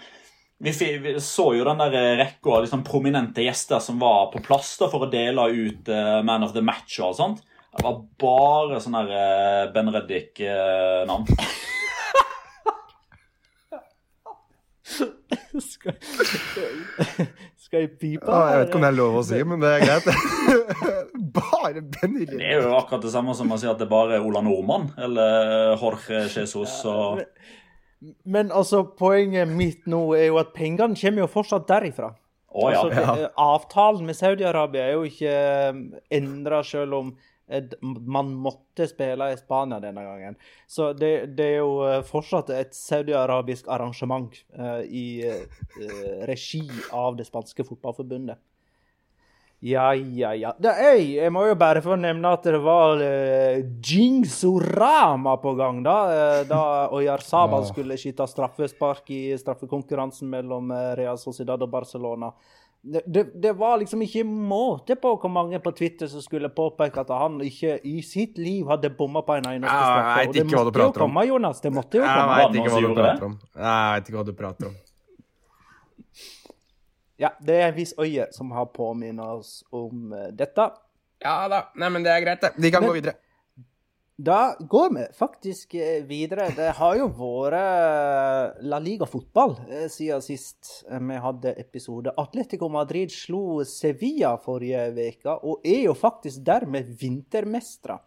vi, så jo den der rekka av liksom prominente gjester som var på plass da, for å dele ut uh, Man of the Match og sånt. Det var bare sånn der eh, Ben Reddik-navn. skal, skal jeg pipe? Ah, jeg vet ikke om det er lov å si, men det er greit. Bare Ben Reddik. Det er jo akkurat det samme som å si at det bare er Ola Nordmann eller Jorge Jesus og Men altså, poenget mitt nå er jo at pengene kommer jo fortsatt derifra. Oh, ja. Altså, det, avtalen med Saudi-Arabia er jo ikke endra selv om eh, man måtte spille i Spania denne gangen. Så det, det er jo eh, fortsatt et saudi-arabisk arrangement uh, i uh, regi av det spanske fotballforbundet. Ja, ja, ja. Det, jeg, jeg må jo bare få nevne at det var uh, Jingsorama på gang, da. Uh, da Oyar Sabal skulle skyte straffespark i straffekonkurransen mellom uh, Real Sociedad og Barcelona. Det, det, det var liksom ikke måte på hvor mange på Twitter som skulle påpeke at han ikke i sitt liv hadde bomma på en eneste Ja, jeg straffe. vet ikke hva du måtte jo komme, Jonas. Det måtte jo Jeg komme. Veit det ikke hva du prater om. Jeg vet ikke hva du prater om. Ja, det er en viss øye som har påminnet oss om eh, dette. Ja da. Nei, men det er greit, det. Vi kan Men- gå videre. Da går vi faktisk eh, videre. Det har jo vært eh, La Liga fotball siden sist vi hadde episode. Atletico Madrid slo Sevilla forrige uke, og er jo faktisk dermed vintermestere.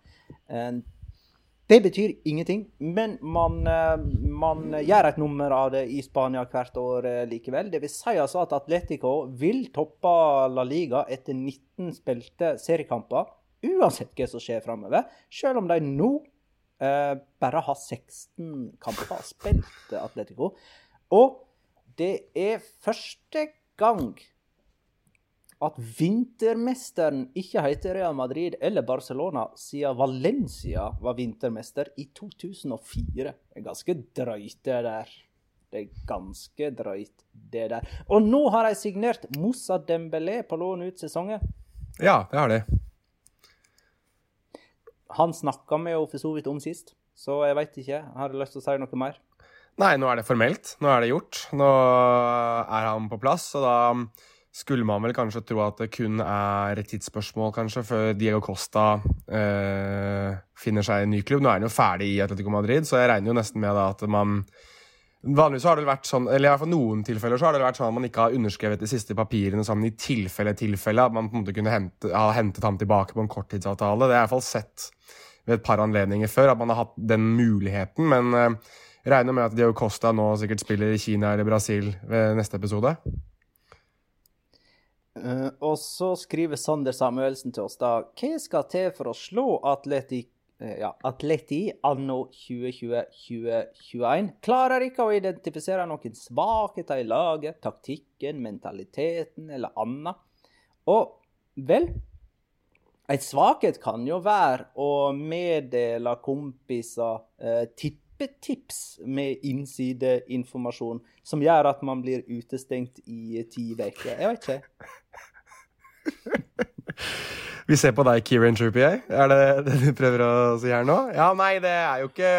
Eh, Det betyr ingenting, men man, eh, man gjør et nummer av det i Spania hvert år eh, likevel. Det vil si altså at Atletico vil toppe La Liga etter 19 spilte seriekamper, uansett hva som skjer framover, selv om de nå eh, bare har 16 kamper spilt, Atletico. Og det er første gang at vintermesteren ikke heter Real Madrid eller Barcelona siden Valencia var vintermester i 2004. Det er ganske drøyt, det der. Det er ganske drøyt, det der. Og nå har de signert Moussa Dembélé på lån ut sesongen. Ja, det har de. Han snakka vi jo for så vidt om sist, så jeg veit ikke. Har du lyst til å si noe mer? Nei, nå er det formelt. Nå er det gjort. Nå er han på plass, og da skulle man vel kanskje tro at det kun er et tidsspørsmål, kanskje, før Diego Costa eh, finner seg en ny klubb. Nå er han jo ferdig i Atletico Madrid, så jeg regner jo nesten med da at man Vanligvis har det vært sånn, eller i hvert fall noen tilfeller så har det vært sånn at man ikke har underskrevet de siste papirene sammen i tilfelle tilfelle, at man på en måte kunne hente, ha hentet ham tilbake på en korttidsavtale. Det har jeg i hvert fall sett ved et par anledninger før, at man har hatt den muligheten, men eh, regner med at Diego Costa nå sikkert spiller i Kina eller Brasil ved neste episode. Eh, og så skriver Sander Samuelsen til oss da Hva skal til for å slå Atleti, uh, ja, Atleti anno 2020-2021? Klarer ikke å identifisere noen svakheter i laget, taktikken, mentaliteten eller annet. Og vel En svakhet kan jo være å meddele kompiser uh, tippetips med innsideinformasjon som gjør at man blir utestengt i ti uker. Jeg vet ikke. Vi ser på deg, Kieran Trippier. Er det det du prøver å si her nå? Ja, nei, det er jo ikke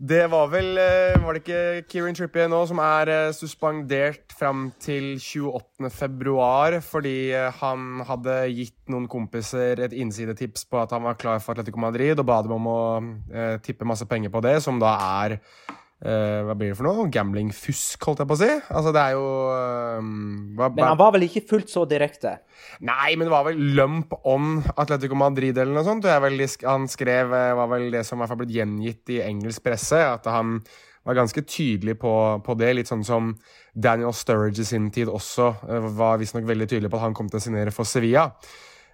Det var vel eh, Var det ikke Kieran Trippier nå som er eh, suspendert fram til 28. februar fordi eh, han hadde gitt noen kompiser et innsidetips på at han var klar for Atletico Madrid, og ba dem om å eh, tippe masse penger på det, som da er eh, Hva blir det for noe? Gamblingfusk, holdt jeg på å si. Altså, det er jo eh, hva, Men han var vel ikke fullt så direkte? Nei, men det var vel lump on Atletico Madrid eller noe sånt. vel, han skrev eh, var vel det som i hvert fall blitt gjengitt i engelsk presse, at han var ganske tydelig på, på det. Litt sånn som Daniel Sturridge i sin tid også eh, var visstnok veldig tydelig på at han kom til å signere for Sevilla.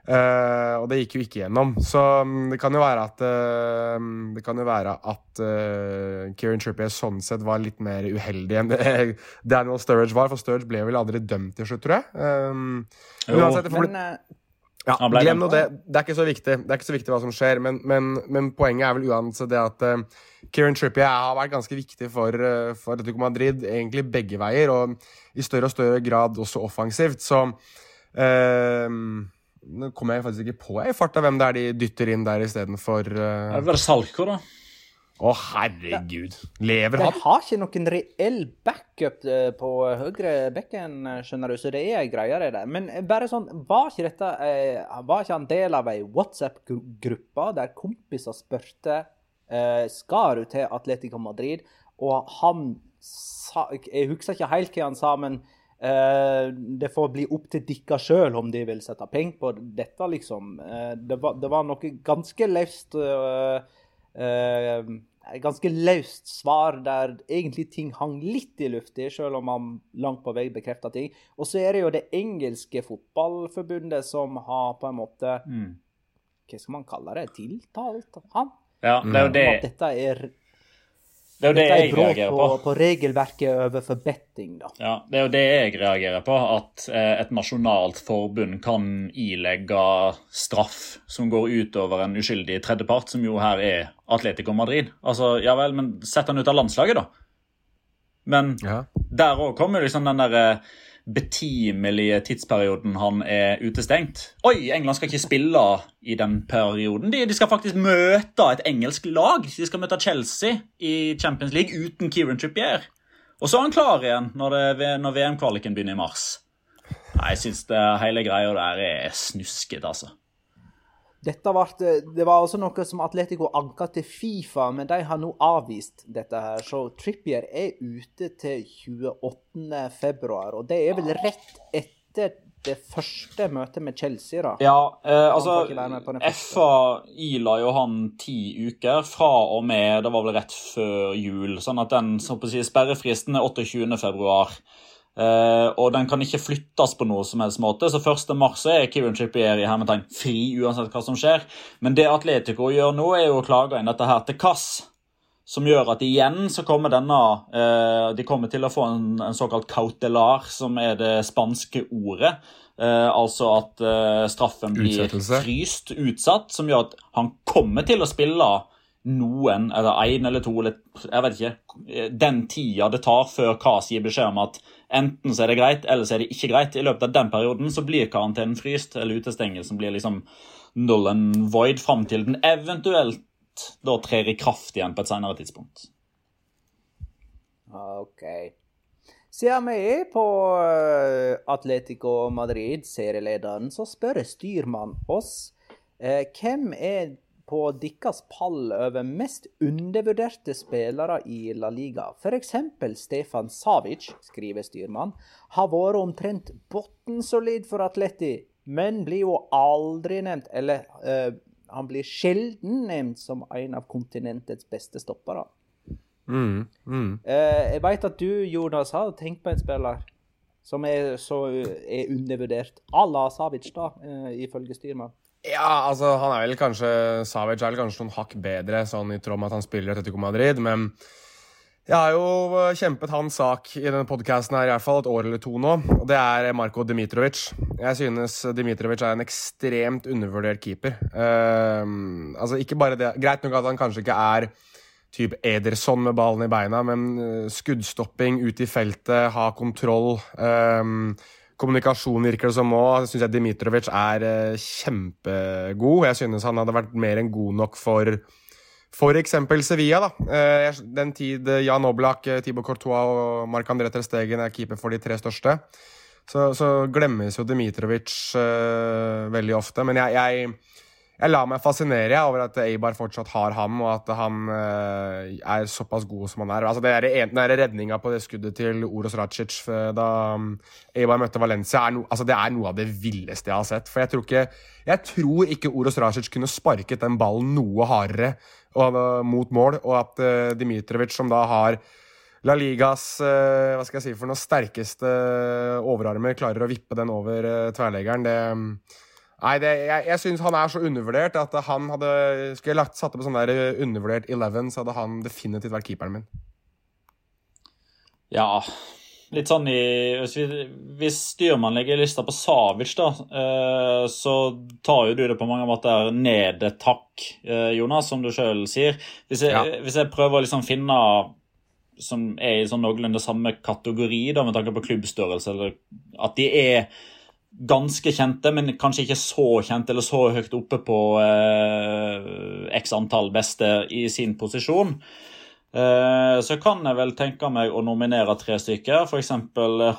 Eh, og det gikk jo ikke gjennom. Så um, det kan jo være at uh, Det kan jo være at uh, Kieran Trippier sånn sett var litt mer uheldig enn det Daniel Sturridge var, for Sturridge ble vel aldri dømt til slutt, tror jeg. Um, uansett, det Men ja, glem nå det. Det er ikke så viktig Det er ikke så viktig hva som skjer, men, men, men poenget er vel uansett det at uh, Kieran Trippier har vært ganske viktig for, uh, for Atletico Madrid, egentlig begge veier, og i større og større grad også offensivt, så uh, Nå kommer jeg faktisk ikke på jeg, i farta hvem det er de dytter inn der istedenfor uh, Det var Salko, da. Å, herregud! Lever de har ikke noen reell backup eh, på høyre bekken, eh, skjønner du, så det er ei greie det der. Men eh, bare sånn, var ikke dette eh, Var ikke han del av ei WhatsApp-gruppe der kompiser spurte eh, skal du til Atletico Madrid, og han sa Jeg husker ikke helt hva han sa, men eh, det får bli opp til dere sjøl om de vil sette penger på dette, liksom. Eh, det, var, det var noe ganske løst eh, eh, ganske løst svar der egentlig ting hang litt i lufta, selv om han langt på vei bekrefta ting. Og så er det jo det engelske fotballforbundet som har på en måte Mm. Hva skal man kalle det? Tiltalt han? Ja, det er jo det, at dette er, det, er, jo det dette er jeg brudd på, på. på regelverket overfor betting, da. Ja, Det er jo det jeg reagerer på, at eh, et nasjonalt forbund kan ilegge straff som går utover en uskyldig tredjepart, som jo her er Atletico Madrid. Altså, ja vel, men sett han ut av landslaget, da. Men Ja. der òg kommer liksom den der eh, betimelige tidsperioden han er utestengt. Oi, England skal ikke spille i den perioden. De, de skal faktisk møte et engelsk lag. De skal møte Chelsea i Champions League uten Kieran Trippier. Og så er han klar igjen når, når VM-kvaliken begynner i mars. Nei, Jeg syns hele greia der er snusket, altså. Dette var, det var også noe som Atletico anka til Fifa, men de har nå avvist dette her. Så Trippier er ute til 28. februar, og det er vel rett etter det første møtet med Chelsea, da. Ja, eh, altså. FA ila jo han ti uker fra og med Det var vel rett før jul. Sånn at den så å si, sperrefristen er 28. Eh, og den kan ikke flyttes på noe som helst måte. Så 1. mars er Kieran Trippier i hermetegn fri uansett hva som skjer. Men det Atletico gjør nå, er jo å klage inn dette her til Kass. Som gjør at igjen så kommer denne uh, De kommer til å få en, en såkalt cautelar, som er det spanske ordet. Uh, altså at straffen blir fryst, utsatt, som gjør at han kommer til å spille noen, eller én eller to, eller jeg vet ikke, den tida det tar før KAS gir beskjed om at enten så er det greit, eller så er det ikke greit. I løpet av den perioden så blir karantenen fryst, eller utestengelsen blir liksom null and void fram til den eventuelt da trer i kraft igjen på et senere tidspunkt. OK. Siden vi er på eh, Atletico Madrid, serielederen, så spør styrmann oss eh, hvem er på deres pall over mest undervurderte spillere i La Liga. F.eks. Stefan Savic, skriver styrmann, har vært omtrent bunnsolid for Atleti, men blir jo aldri nevnt, eller eh, han blir sjelden nevnt som en av kontinentets beste stoppere. Mm, mm. Uh, jeg vet at du, Jonas, har tenkt på en spiller som er, så, er undervurdert. à la Savic, da, uh, ifølge styrmann. Ja, altså, han er vel kanskje Savic er vel kanskje noen hakk bedre, sånn i tråd med at han spiller i Atletico Madrid, men jeg har jo eh, kjempet hans sak i denne podkasten her i hvert fall et år eller to nå, og det er Marko Dmitrovic. Jeg synes Dmitrovic er en ekstremt undervurdert keeper. Uh, altså, ikke bare det Greit nok at han kanskje ikke er type Ederson med ballen i beina, men eh, skuddstopping ut i feltet, ha kontroll. ehm, kommunikasjon virker det som òg. Syns jeg Dmitrovic er eh, kjempegod. Jeg synes han hadde vært mer enn god nok for, f.eks. Sevilla, da. Eh, Den tid eh, Jan Oblak, Tibo Thibaut Courtois og Marc-André Ter Stegen er keeper for de tre største, så, så glemmes jo Dmitrovic uh, veldig ofte. Men jeg, jeg, jeg lar meg fascinere over at Eibar fortsatt har ham, og at han eh, er såpass god som han er. Altså, det er en- den redninga på det skuddet til Oros Racic eh, da um, Eibar møtte Valencia, er, no, altså, det er noe av det villeste jeg har sett. For jeg tror ikke, jeg tror ikke Oros Racic kunne sparket den ballen noe hardere og, uh, mot mål, og at uh, Dmitrovic, som da har La Ligas uh, hva skal jeg si for noen sterkeste overarmer, klarer å vippe den over uh, tverrleggeren. Det um, Nei, det, jeg, jeg syns han er så undervurdert at han hadde Skulle jeg lagt, satt på sånn der uh, undervurdert 11, så hadde han definitivt vært keeperen min. Ja, litt sånn i Hvis, vi, hvis styrmann legger lista på Savic, da, eh, så tar jo du det på mange måter ned et hakk, eh, Jonas, som du sjøl sier. Hvis jeg, Ja. hvis jeg prøver å liksom finne som er i sånn noenlunde samme kategori, da, med tanke på klubbstørrelse, eller at de er ganske kjente, men kanskje ikke så kjente eller så høyt oppe på eh, x antall beste i sin posisjon. Eh, Så kan jeg vel tenke meg å nominere tre stykker. F.eks.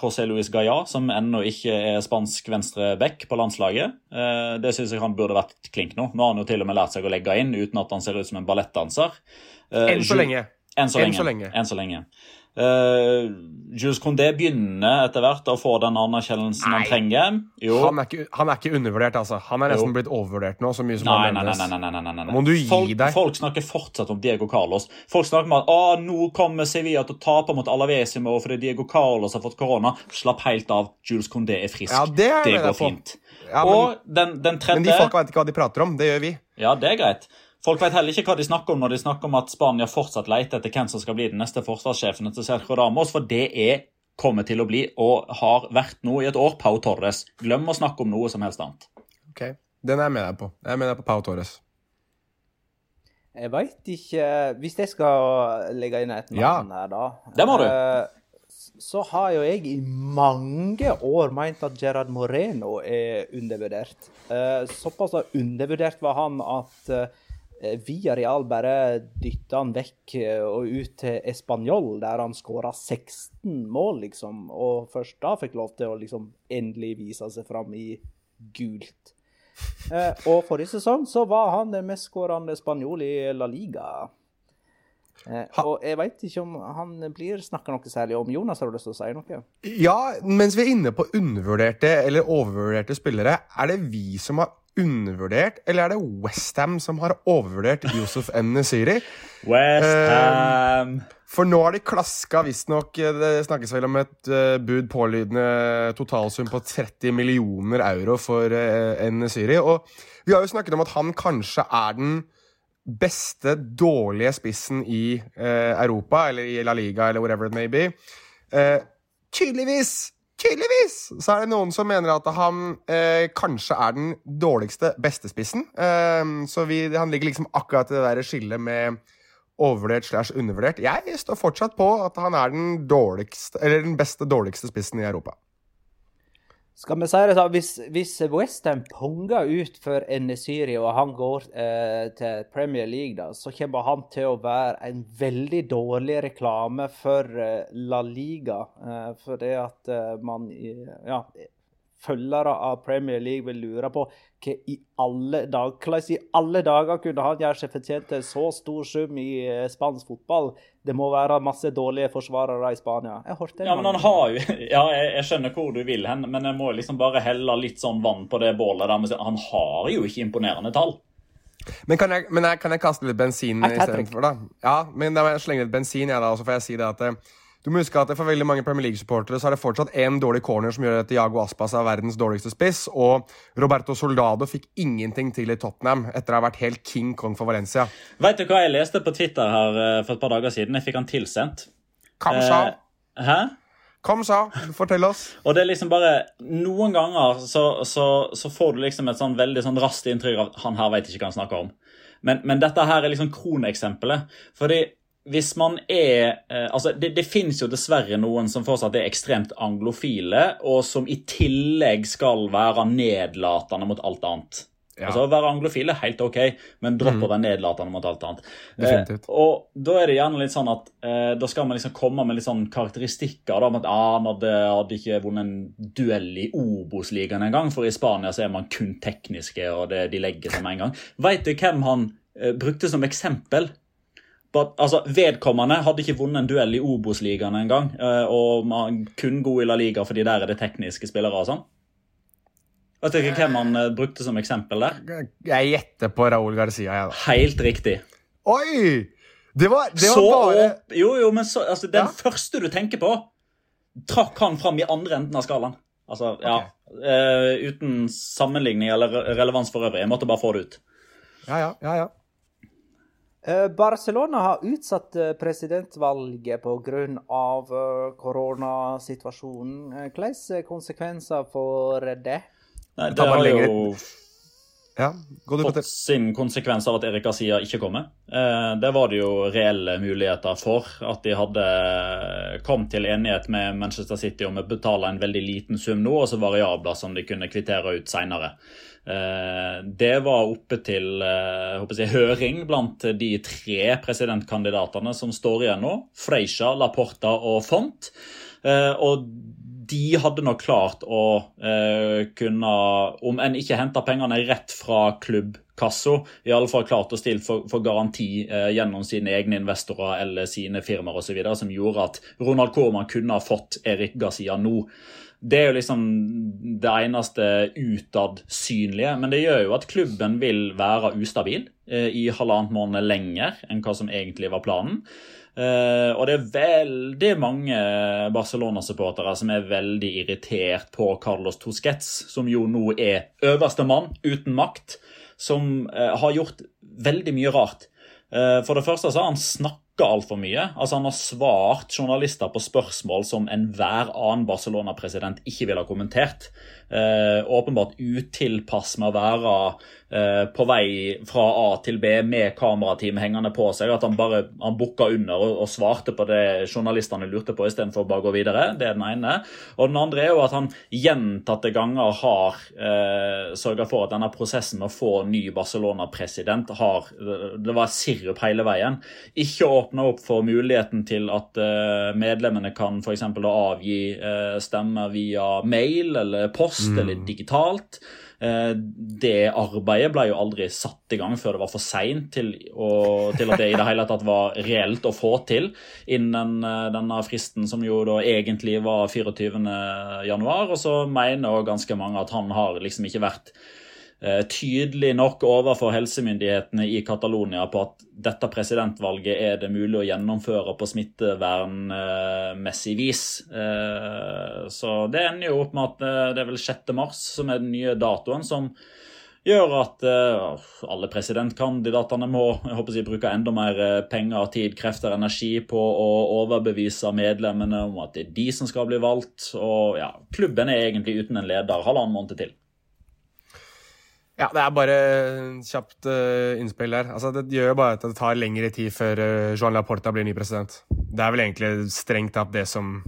José Luis Gaya, som ennå ikke er spansk venstreback på landslaget. Eh, Det syns jeg han burde vært klink nå. Nå har han jo til og med lært seg å legge inn uten at han ser ut som en ballettdanser. Eh, Enn så lenge. enn så Enn lenge. så lenge. Enn så lenge. Uh, Jules Condé begynner etter hvert å få den anerkjennelsen han trenger. Jo. Han er, ikke, han er ikke undervurdert, altså. Han er nesten Jo. blitt overvurdert nå, så mye som Nei, nei, nei, nei, nei, nei, nei, nei, nei. Må du gi folk, deg? Folk snakker fortsatt om Diego Carlos. Folk snakker om at å, nå kommer Sevilla til å tape mot Alaves i morgen fordi Diego Carlos har fått korona. Slapp helt av. Jules Condé er frisk. Ja, det er det går fint. Ja, men, Og den, den tredje men de folka vet ikke hva de prater om. Det gjør vi. Ja, det er greit. Folk vet heller ikke hva de snakker om når de snakker om at Spania fortsatt leter etter hvem som skal bli den neste forsvarssjefen til Sergio Ramos, for det er kommer til å bli, og har vært nå i et år, Pau Torres. Glem å snakke om noe som helst annet. Ok, Den er jeg med deg på. Jeg er med deg på Pau Torres. Jeg veit ikke Hvis jeg skal legge inn et Ja. her, da Det må du. eh, Så har jo jeg i mange år meint at Gerard Moreno er undervurdert. Eh, Såpass undervurdert var han at eh, Real bare dytta han vekk eh, og ut til Español, der han skåra 16 mål, liksom. Og først da fikk lov til å liksom endelig vise seg fram i gult. Eh, og forrige sesong så var han den mestskårende spanjol i La Liga. Eh, og jeg veit ikke om han blir snakka noe særlig om. Jonas, har du lyst til å si noe? Ja, mens vi er inne på undervurderte eller overvurderte spillere, er det vi som har undervurdert, eller er det Westham som har overvurdert Yusuf. Nesiri? West Ham For nå har de klaska visstnok Det snakkes vel om et uh, bud pålydende totalsum på 30 millioner euro for uh. Nesiri. Og vi har jo snakket om at han kanskje er den beste dårlige spissen i uh, Europa, eller i La Liga, eller whatever it may be. Uh, tydeligvis Tydeligvis så er det noen som mener at han eh, kanskje er den dårligste bestespissen. Eh, så vi, han ligger liksom akkurat i det der skillet med overvurdert slash undervurdert. Jeg står fortsatt på at han er den dårligste, eller den beste dårligste spissen i Europa. Skal vi si det sånn, hvis, hvis Westham punger ut for Nesiri og han går eh, til Premier League, da, så kommer han til å være en veldig dårlig reklame for eh, La Liga. Eh, for det at eh, man ja, Følgere av Premier League vil lure på hva i alle dager, hvordan i alle dager kunne han gjøre seg fortjent til så stor sum i eh, spansk fotball. Det må være masse dårlige forsvarere i Spania. Jeg hørte Ja, men han har jo Ja, jeg, jeg skjønner hvor du vil hen, men jeg må liksom bare helle litt sånn vann på det bålet der. Han har jo ikke imponerende tall. Men kan jeg, men jeg, kan jeg kaste litt bensin istedenfor, da? Ja, men da må jeg slenge litt bensin, jeg, da, og så får jeg si det at eh, du må huske at For veldig mange Premier League-supportere så er det fortsatt én dårlig corner som gjør at Diago Aspas er verdens dårligste spiss, og Roberto Soldado fikk ingenting til i Tottenham etter å ha vært helt King Kong for Valencia. Vet du hva jeg leste på Twitter her eh, for et par dager siden? Jeg fikk han tilsendt. Kamsa. Eh, hæ? Kamsa. Fortell oss. Og det er liksom bare Noen ganger så, så, så får du liksom et sånn veldig sånn raskt inntrykk av han her vet ikke hva han snakker om. Men, men dette her er liksom kroneksempelet. Fordi hvis man er eh, Altså, det, det finnes jo dessverre noen som fortsatt er ekstremt anglofile, og som i tillegg skal være nedlatende mot alt annet. Ja. Altså Å være anglofil er helt OK, men dropp Mm. å være nedlatende mot alt annet. Eh, og da er det gjerne litt sånn at eh, da skal man liksom komme med litt sånn karakteristikker da, om at ah, man hadde, hadde ikke vunnet en duell i Obos-ligaen engang, for i Spania så er man kun tekniske, og det, de legger seg med en gang. Vet du hvem han eh, brukte som eksempel? But, altså, Vedkommende hadde ikke vunnet en duell i Obos-ligaen engang, eh, og man kun god i La Liga fordi der er det tekniske spillere og sånn. Vet du ikke hvem han eh, brukte som eksempel der? Jeg gjetter på Raúl Garcia, jeg, da. Helt riktig. Oi! Det var, det så var bare Jo, jo, men så, altså, den Ja. første du tenker på, trakk han fram i andre enden av skalaen. Altså, ja. Uh, uten sammenligning eller relevans for øvrig. Jeg måtte bare få det ut. Ja, ja, ja, ja. Eh, Barcelona har utsatt eh, presidentvalget pga. Uh, koronasituasjonen. Eh, Hvilke konsekvenser får det? Nei, Det har jo ja. Fått sin konsekvens av at Erik Asia ikke kommer. Eh, det var det jo reelle muligheter for. At de hadde kommet til enighet med Manchester City om å betale en veldig liten sum nå, og så variabler som de kunne kvittere ut seinere. Eh, det var oppe til eh, jeg høring blant de tre presidentkandidatene som står igjen nå. Freisha, Laporta og Font. Eh, og de hadde nok klart å eh, kunne, om en ikke henta pengene rett fra klubbkassa, i alle fall klart å stille for, for garanti eh, gjennom sine egne investorer eller sine firmaer osv., som gjorde at Ronald Koeman kunne ha fått Erik Garcia nå. Det er jo liksom det eneste utad synlige, men det gjør jo at klubben vil være ustabil eh, i halvannet måned lenger enn hva som egentlig var planen. Eh, og det er veldig mange Barcelona-supportere som er veldig irritert på Carlos Tosquets, som jo nå er øverste mann uten makt, som uh, har gjort veldig mye rart. Uh, for det første så har han snakka altfor mye. Altså Han har svart journalister på spørsmål som enhver annen Barcelona-president ikke ville ha kommentert. Eh, åpenbart utilpass med å være eh, på vei fra A til B med kamerateam hengende på seg. At han bare han under og, og svarte på det journalistene lurte på, istedenfor å bare gå videre. Det er den ene. Og den andre er jo at han gjentatte ganger har eh, sørga for at denne prosessen med å få ny Barcelona-president har Det var sirup hele veien. Ikke åpne opp for muligheten til at eh, medlemmene kan f.eks. avgi eh, stemmer via mail eller post eller digitalt. Eh, Det arbeidet ble jo aldri satt i gang før det var for seint til, til at det i det hele tatt var reelt å få til innen eh, denne fristen, som jo da egentlig var 24. januar. Og så mener ganske mange at han har liksom ikke vært tydelig nok overfor helsemyndighetene i Catalonia på at dette presidentvalget er det mulig å gjennomføre på smittevernmessig vis. Eh, Så det ender jo opp med at eh, det er vel 6. mars som er den nye datoen, som gjør at eh, alle presidentkandidatene må jeg bruke enda mer eh, penger, tid, krefter, energi på å overbevise medlemmene om at det er de som skal bli valgt. Og ja, klubben er egentlig uten en leder halvannen måned til. Ja, det er bare kjapt uh, innspill der. Altså, det gjør jo bare at det tar lengre tid før uh, Joan Laporta blir ny president. Det er vel egentlig strengt tatt det som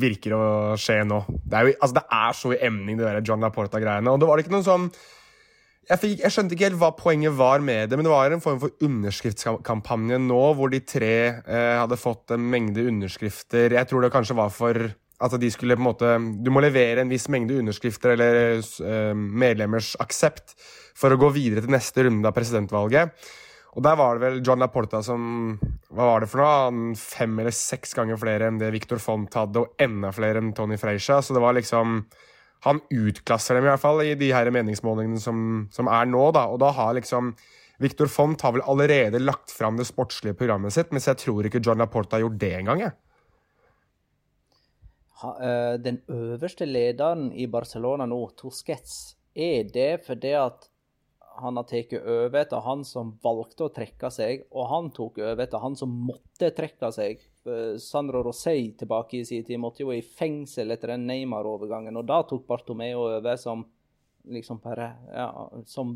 virker å skje nå. Det er jo altså, det er så i emning, det der John Laporta-greiene. Og det var ikke noen sånn jeg, fikk, jeg skjønte ikke helt hva poenget var med det, men det var en form for underskriftskampanje nå, hvor de tre uh, hadde fått en mengde underskrifter. Jeg tror det kanskje var for at de skulle på en måte Du må levere en viss mengde underskrifter eller eh, medlemmers aksept for å gå videre til neste runde av presidentvalget. Og der var det vel John Laporta som Hva var det for noe? Han Fem eller seks ganger flere enn det Victor Font hadde, og enda flere enn Tony Freisha. Så det var liksom Han utklasser dem i hvert fall i de her meningsmålingene som, som er nå, da. Og da har liksom Victor Font har vel allerede lagt fram det sportslige programmet sitt, mens jeg tror ikke John Laporta har gjort det engang, jeg. Eh, den øverste lederen i Barcelona nå, Tosquets, er det fordi at han har tatt over etter han som valgte å trekke seg, og han tok over etter han som måtte trekke seg. Eh, Sandro Rosei tilbake i sin tid måtte jo i fengsel etter den Neymar-overgangen, og da tok Bartomeo over som liksom bare ja, som,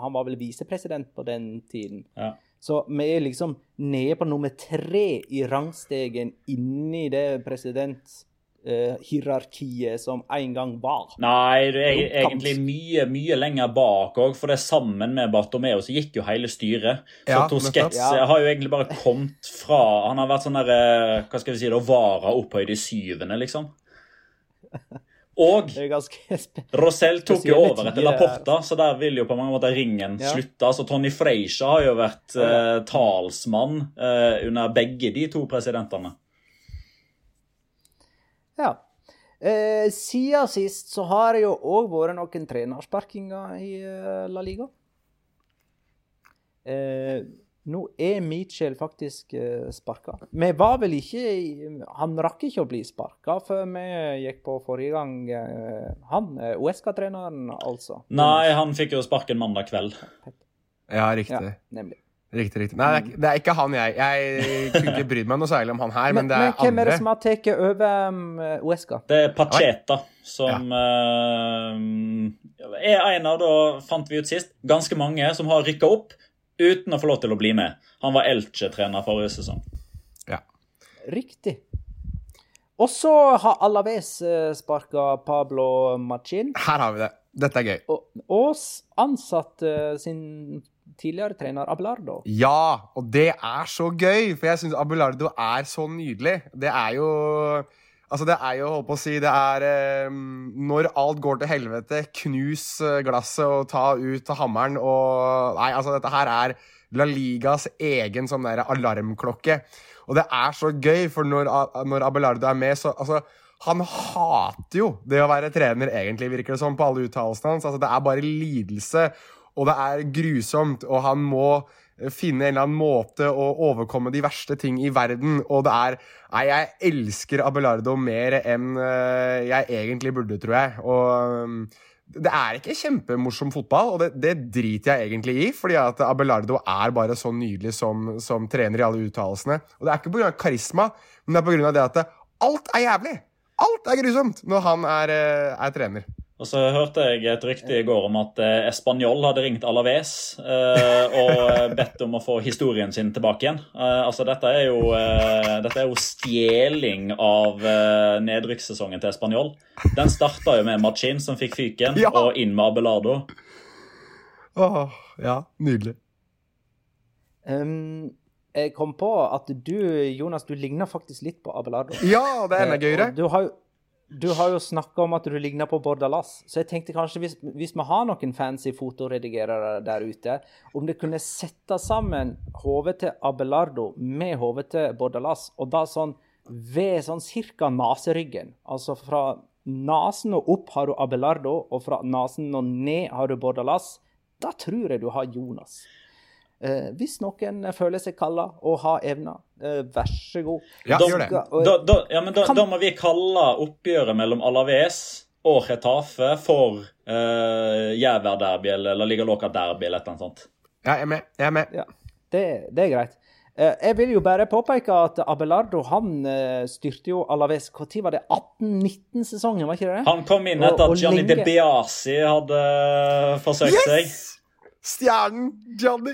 Han var vel visepresident på den tiden. Ja. Så vi er liksom nede på nummer tre i rangstegen inni det president eh, hierarkiet som en gang var. Nei, det er egentlig mye mye lenger bak òg, for det sammen med Bartomeo så gikk jo hele styret. Så Ja, Tosquets. Ja. har jo egentlig bare kommet fra Han har vært sånn der eh, Hva skal vi si da, vara opphøyd i syvende, liksom. Og Rosell tok jo over etter. Laporta, så der vil jo på mange måter ringen Ja. slutte. Altså, Tony Freisha har jo vært eh, talsmann uh, under begge de to presidentene. Ja. Eh, siden sist så har det jo òg vært noen trenersparkinger i eh, La Liga. Eh, nå er Mitchell faktisk eh, sparka. Vi var vel ikke i- Han rakk ikke å bli sparka før vi gikk på forrige gang. Eh, han, eh, Uesca-treneren, altså. Nei, han fikk jo sparken mandag kveld. Ja, riktig. Ja, nemlig. Riktig, riktig. Nei, det er, ikke- det er ikke han jeg Jeg kunne ikke brydd meg noe særlig om han her, Men, men det men andre. hvem er det som har tatt over um, Uesca? Det er Pacheta som eh, er en av, da fant vi ut sist, ganske mange som har rykka opp uten å få lov til å bli med. Han var Elche-trener forrige sesong. Ja. Riktig. Og så har Alaves uh, sparka Pablo Machin. Her har vi det. Dette er gøy. Og, og ansatt eh, sin tidligere trener Abelardo. Ja, og det er så gøy, for jeg syns Abelardo er så nydelig. Det er jo Altså, det er jo, holdt på å si, det er eh, Når alt går til helvete, knus eh, glasset og ta ut hammeren og Nei, altså, dette her er La Ligas egen sånn der alarmklokke. Og det er så gøy, for når, når Abelardo er med, så altså han hater jo det å være trener, egentlig, virker det som, på alle uttalelsene hans. Altså, det er bare lidelse, og det er grusomt, og han må eh, finne en eller annen måte å overkomme de verste ting i verden. Og det er Nei, jeg elsker Abelardo mer enn eh, jeg egentlig burde, tror jeg. Og um, det er ikke kjempemorsom fotball, og det, det driter jeg egentlig i. fordi at Abelardo er bare så nydelig som, som trener i alle uttalelsene. Og det er ikke pga. karisma, men det er pga. det at alt er jævlig. Alt er grusomt når han er, eh, er trener. Og så hørte jeg et rykte i går om at eh, Español hadde ringt Alaves eh, og bedt om å få historien sin tilbake igjen. Eh, altså Dette er jo, eh, dette er jo stjeling av eh, nedrykkssesongen til Español. Den starta jo med Machin, som fikk fyken, Ja. og inn med Abelardo. Åh, ja, nydelig. Um, jeg kom på at du, Jonas, du ligner faktisk litt på Abelardo. Ja, det er enda Eh, gøyere. Du har jo, du har jo snakka om at du ligner på Bordalas, så jeg tenkte kanskje hvis, hvis vi har noen fancy fotoredigerere der ute, om det kunne sette sammen hodet til Abelardo med hodet til Bordalas, og da sånn ved sånn cirka naseryggen. Altså fra nesen og opp har du Abelardo, og fra nesen og ned har du Bordalas. Da tror jeg du har Jonas. Eh, hvis noen føler seg kalla og har evner, eh, vær så god. Ja, da, gjør det. Da, da, ja, men da, Kan- da må vi kalle oppgjøret mellom Alaves og Retafe for eh, Jæver-derby eller La Liga Loca-derby eller noe sånt. Ja, jeg er med. Jeg er med. Ja, det, det er greit. Eh, Jeg vil jo bare påpeke at Abelardo han eh, styrte jo Alaves Når var det? 18-19-sesongen, var ikke det? Han kom inn etter og at Gianni lenge- De Biasi hadde forsøkt seg. Yes! Stjernen Johnny.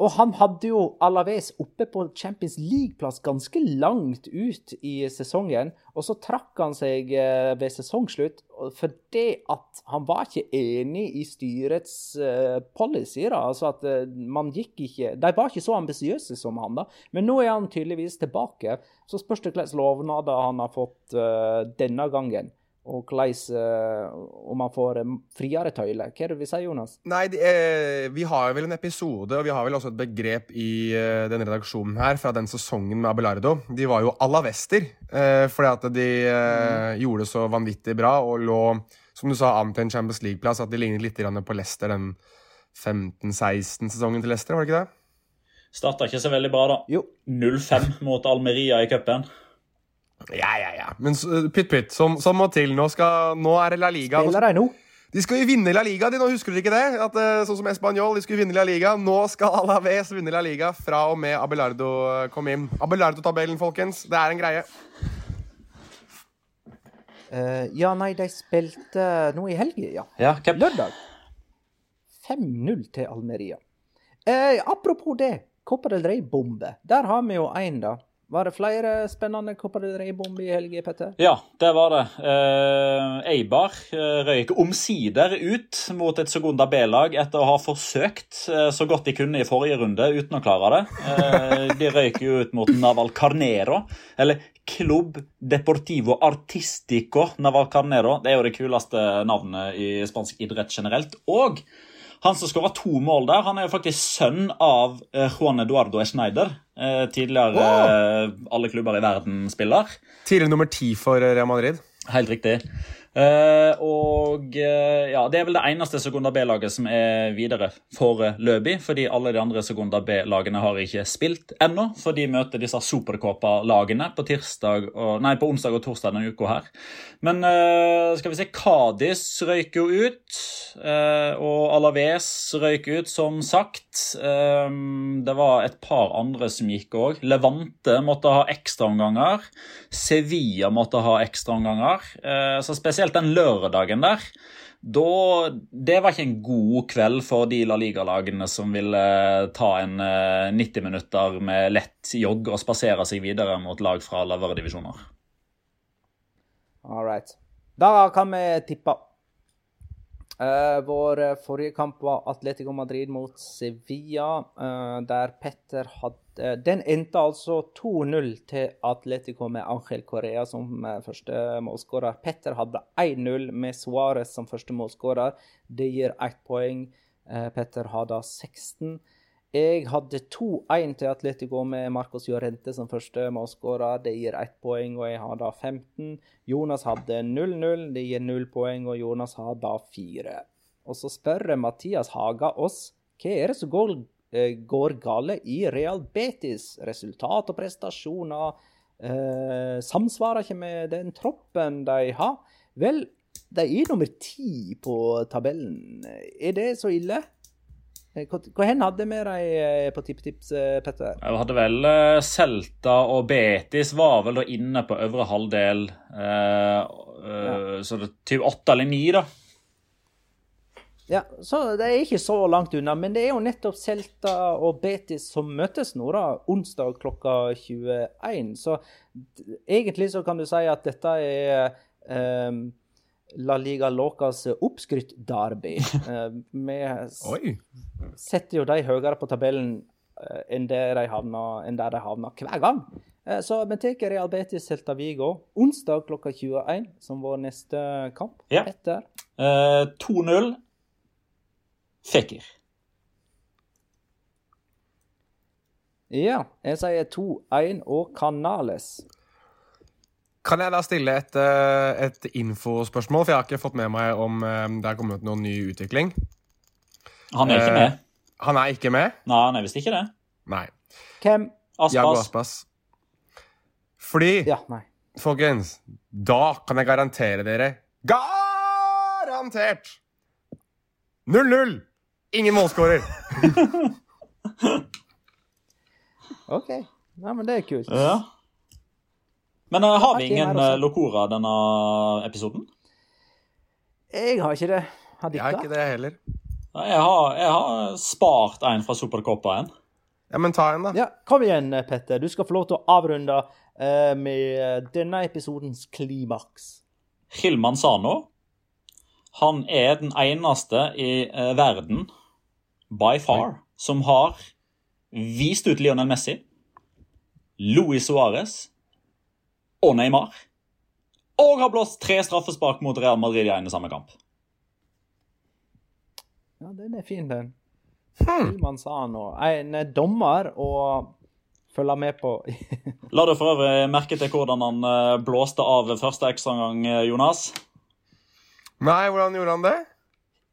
Og han hadde jo Alaves oppe på Champions League-plass ganske langt ut i sesongen. Og så trakk han seg eh, ved sesongslutt fordi at han var ikke enig i styrets eh, policy. da, altså at eh, man gikk ikke, De var ikke så ambisiøse som han, da. Men nå er han tydeligvis tilbake. Så spørs det hvilke lovnader han har fått denne gangen. Og hvordan, eh, om man får eh, friere tøyler. Hva er det du sier, si, Jonas? Nei, de, eh, vi har vel en episode, og vi har vel også et begrep i eh, denne redaksjonen her fra den sesongen med Abelardo. De var jo alavester, eh, fordi at de eh, gjorde det så vanvittig bra og lå, som du sa, an til en Champions League-plass. At de lignet litt grann på Leicester den 15-16-sesongen til Leicester, var det ikke det? Starta ikke så veldig bra, da. Jo. 0-5 mot Almeria i cupen. Ja, ja, ja. Men så- pytt, pytt, som, som må til. Nå, skal, nå er det La Liga. Spiller de nå? De skal jo vinne La Liga, de nå husker dere ikke det? At, eh, sånn som Español, de skulle vinne La Liga. Nå skal Alaves vinne La Liga fra og med Abelardo eh, kom inn. Abelardo-tabellen, folkens. Det er en greie. Uh, ja, nei, de spilte nå i helga, ja. Ja, cup. Lørdag. 5-0 til Almeria. Uh, apropos det, Copa del Rey-bombe. Der har vi jo en, da. Var det flere spennende Copa del Rey-bomber i helga, Petter? Ja, det var det. Eh, Eibar eh, røyk omsider ut mot et Segunda B-lag etter å ha forsøkt eh, så godt de kunne i forrige runde uten å klare det. De røyk jo ut mot Naval Carnero, eller Club Deportivo Artistico Naval Carnero. Det er jo det kuleste navnet i spansk idrett generelt. Og han som skåra to mål der, han er jo faktisk sønn av eh, Juan Eduardo Schneider. Eh, tidligere eh, alle klubber i verden-spiller. Tidligere nummer ti for Real Madrid. Helt riktig. Eh, og eh, ja, det er vel det eneste Segunda B-laget som er videre foreløpig. Fordi alle de andre Segunda B-lagene har ikke spilt ennå. For de møter disse Supercopa-lagene på, på onsdag og torsdag denne uka her. Men eh, skal vi se Kadis røyk jo ut. eh, og Alaves røyk ut, som sagt. Eh, det var et par andre som gikk òg. Levante måtte ha ekstraomganger. Sevilla måtte ha ekstraomganger. Eh, så spesielt den lørdagen der. Da, det var ikke en god kveld for de La Liga-lagene som ville ta en eh, 90 minutter med lett jogg og spasere seg videre mot lag fra lavere divisjoner. All right. Da kan vi tippe. Uh, vår eh, forrige kamp var Atletico Madrid mot Sevilla, uh, der Petter hadde Den endte altså 2-0 til Atletico med Angel Correa som eh, første målskårer. Petter hadde 1-0 med Suárez som første målskårer. Det gir ett poeng. Petter Petter hadde 16. Jeg hadde 2-1 til Atletico med Marcos Llorente som første målskårer. Det gir ett poeng, og jeg har da 15. Jonas hadde 0-0. Det gir null poeng, og Jonas har da 4. Og så spør Mathias Haga oss hva er det som går, eh, går gale i Real Betis. Resultat og prestasjoner eh, samsvarer ikke med den troppen de har. Vel, de er nummer ti på tabellen. Er det så ille? Hvor Hva hva hen hadde vi dem eh, på tippetips, eh, Petter? Jeg hadde vel Selta og Betis var vel da inne på øvre halvdel. eh, eh, Så det er typ åtte eller ni, da. Ja, så Det er ikke så langt unna, men det er jo nettopp Celta og Betis som møtes nå, da, onsdag klokka 21. Så egentlig så kan du si at dette er um, La Liga Locas oppskrytt-derby. Eh, vi s- Oi! setter jo de høyere på tabellen eh, enn der de havner, der de havner hver gang. Eh, Så vi tar Real Betis Celta Vigo onsdag klokka 21 som vår neste kamp. Ja. Etter uh, 2-0. Fekir. Ja, jeg sier 2-1 og Canales. Kan jeg da stille et, eh, et infospørsmål? For jeg har ikke fått med meg om eh, det er kommet noen ny utvikling. Han er ikke Eh, med. Han er ikke med? Nei, han er visst ikke det. Nei. Hvem? Jago Aspas. Aspas. Fordi, Ja, nei. folkens, da kan jeg garantere dere Garantert! 0-0! Ingen målskårer. OK. Nei, men det er kult. Ja. Men uh, har vi ingen uh, Locora denne episoden? Jeg har ikke det. Har Jeg har ikke det heller. Jeg har, jeg har spart en fra Supercoppa en. Ja, men ta en, da. Ja, kom igjen, Petter. Du skal få lov til å avrunde uh, med denne episodens klimaks. Hilman Sano. Han er den eneste i verden, by far, som har vist ut Lionel Messi, Luis Suárez og Neymar. Og har blåst tre straffespark mot Real Madrid i ene samme kamp. Ja, den er fin, den. Hmm. man sa nå. En er dommer og følge med på. La du for øvrig merke til hvordan han eh, blåste av første ekstraomgang, eh, Jonas. Nei, hvordan gjorde han det?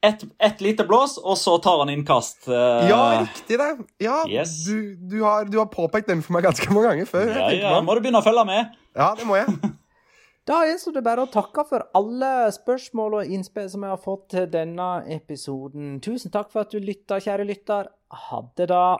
Ett et lite blås, og så tar han innkast. Uh... Ja, riktig det. Ja, Yes. du, du, har, du har påpekt den for meg ganske mange ganger før. ja, ja, må du begynne å følge med. ja, det må jeg. Da gjenstår det bare å takke for alle spørsmål og innspill som jeg har fått til denne episoden. Tusen takk for at du lytta, kjære lytter. Ha det, da.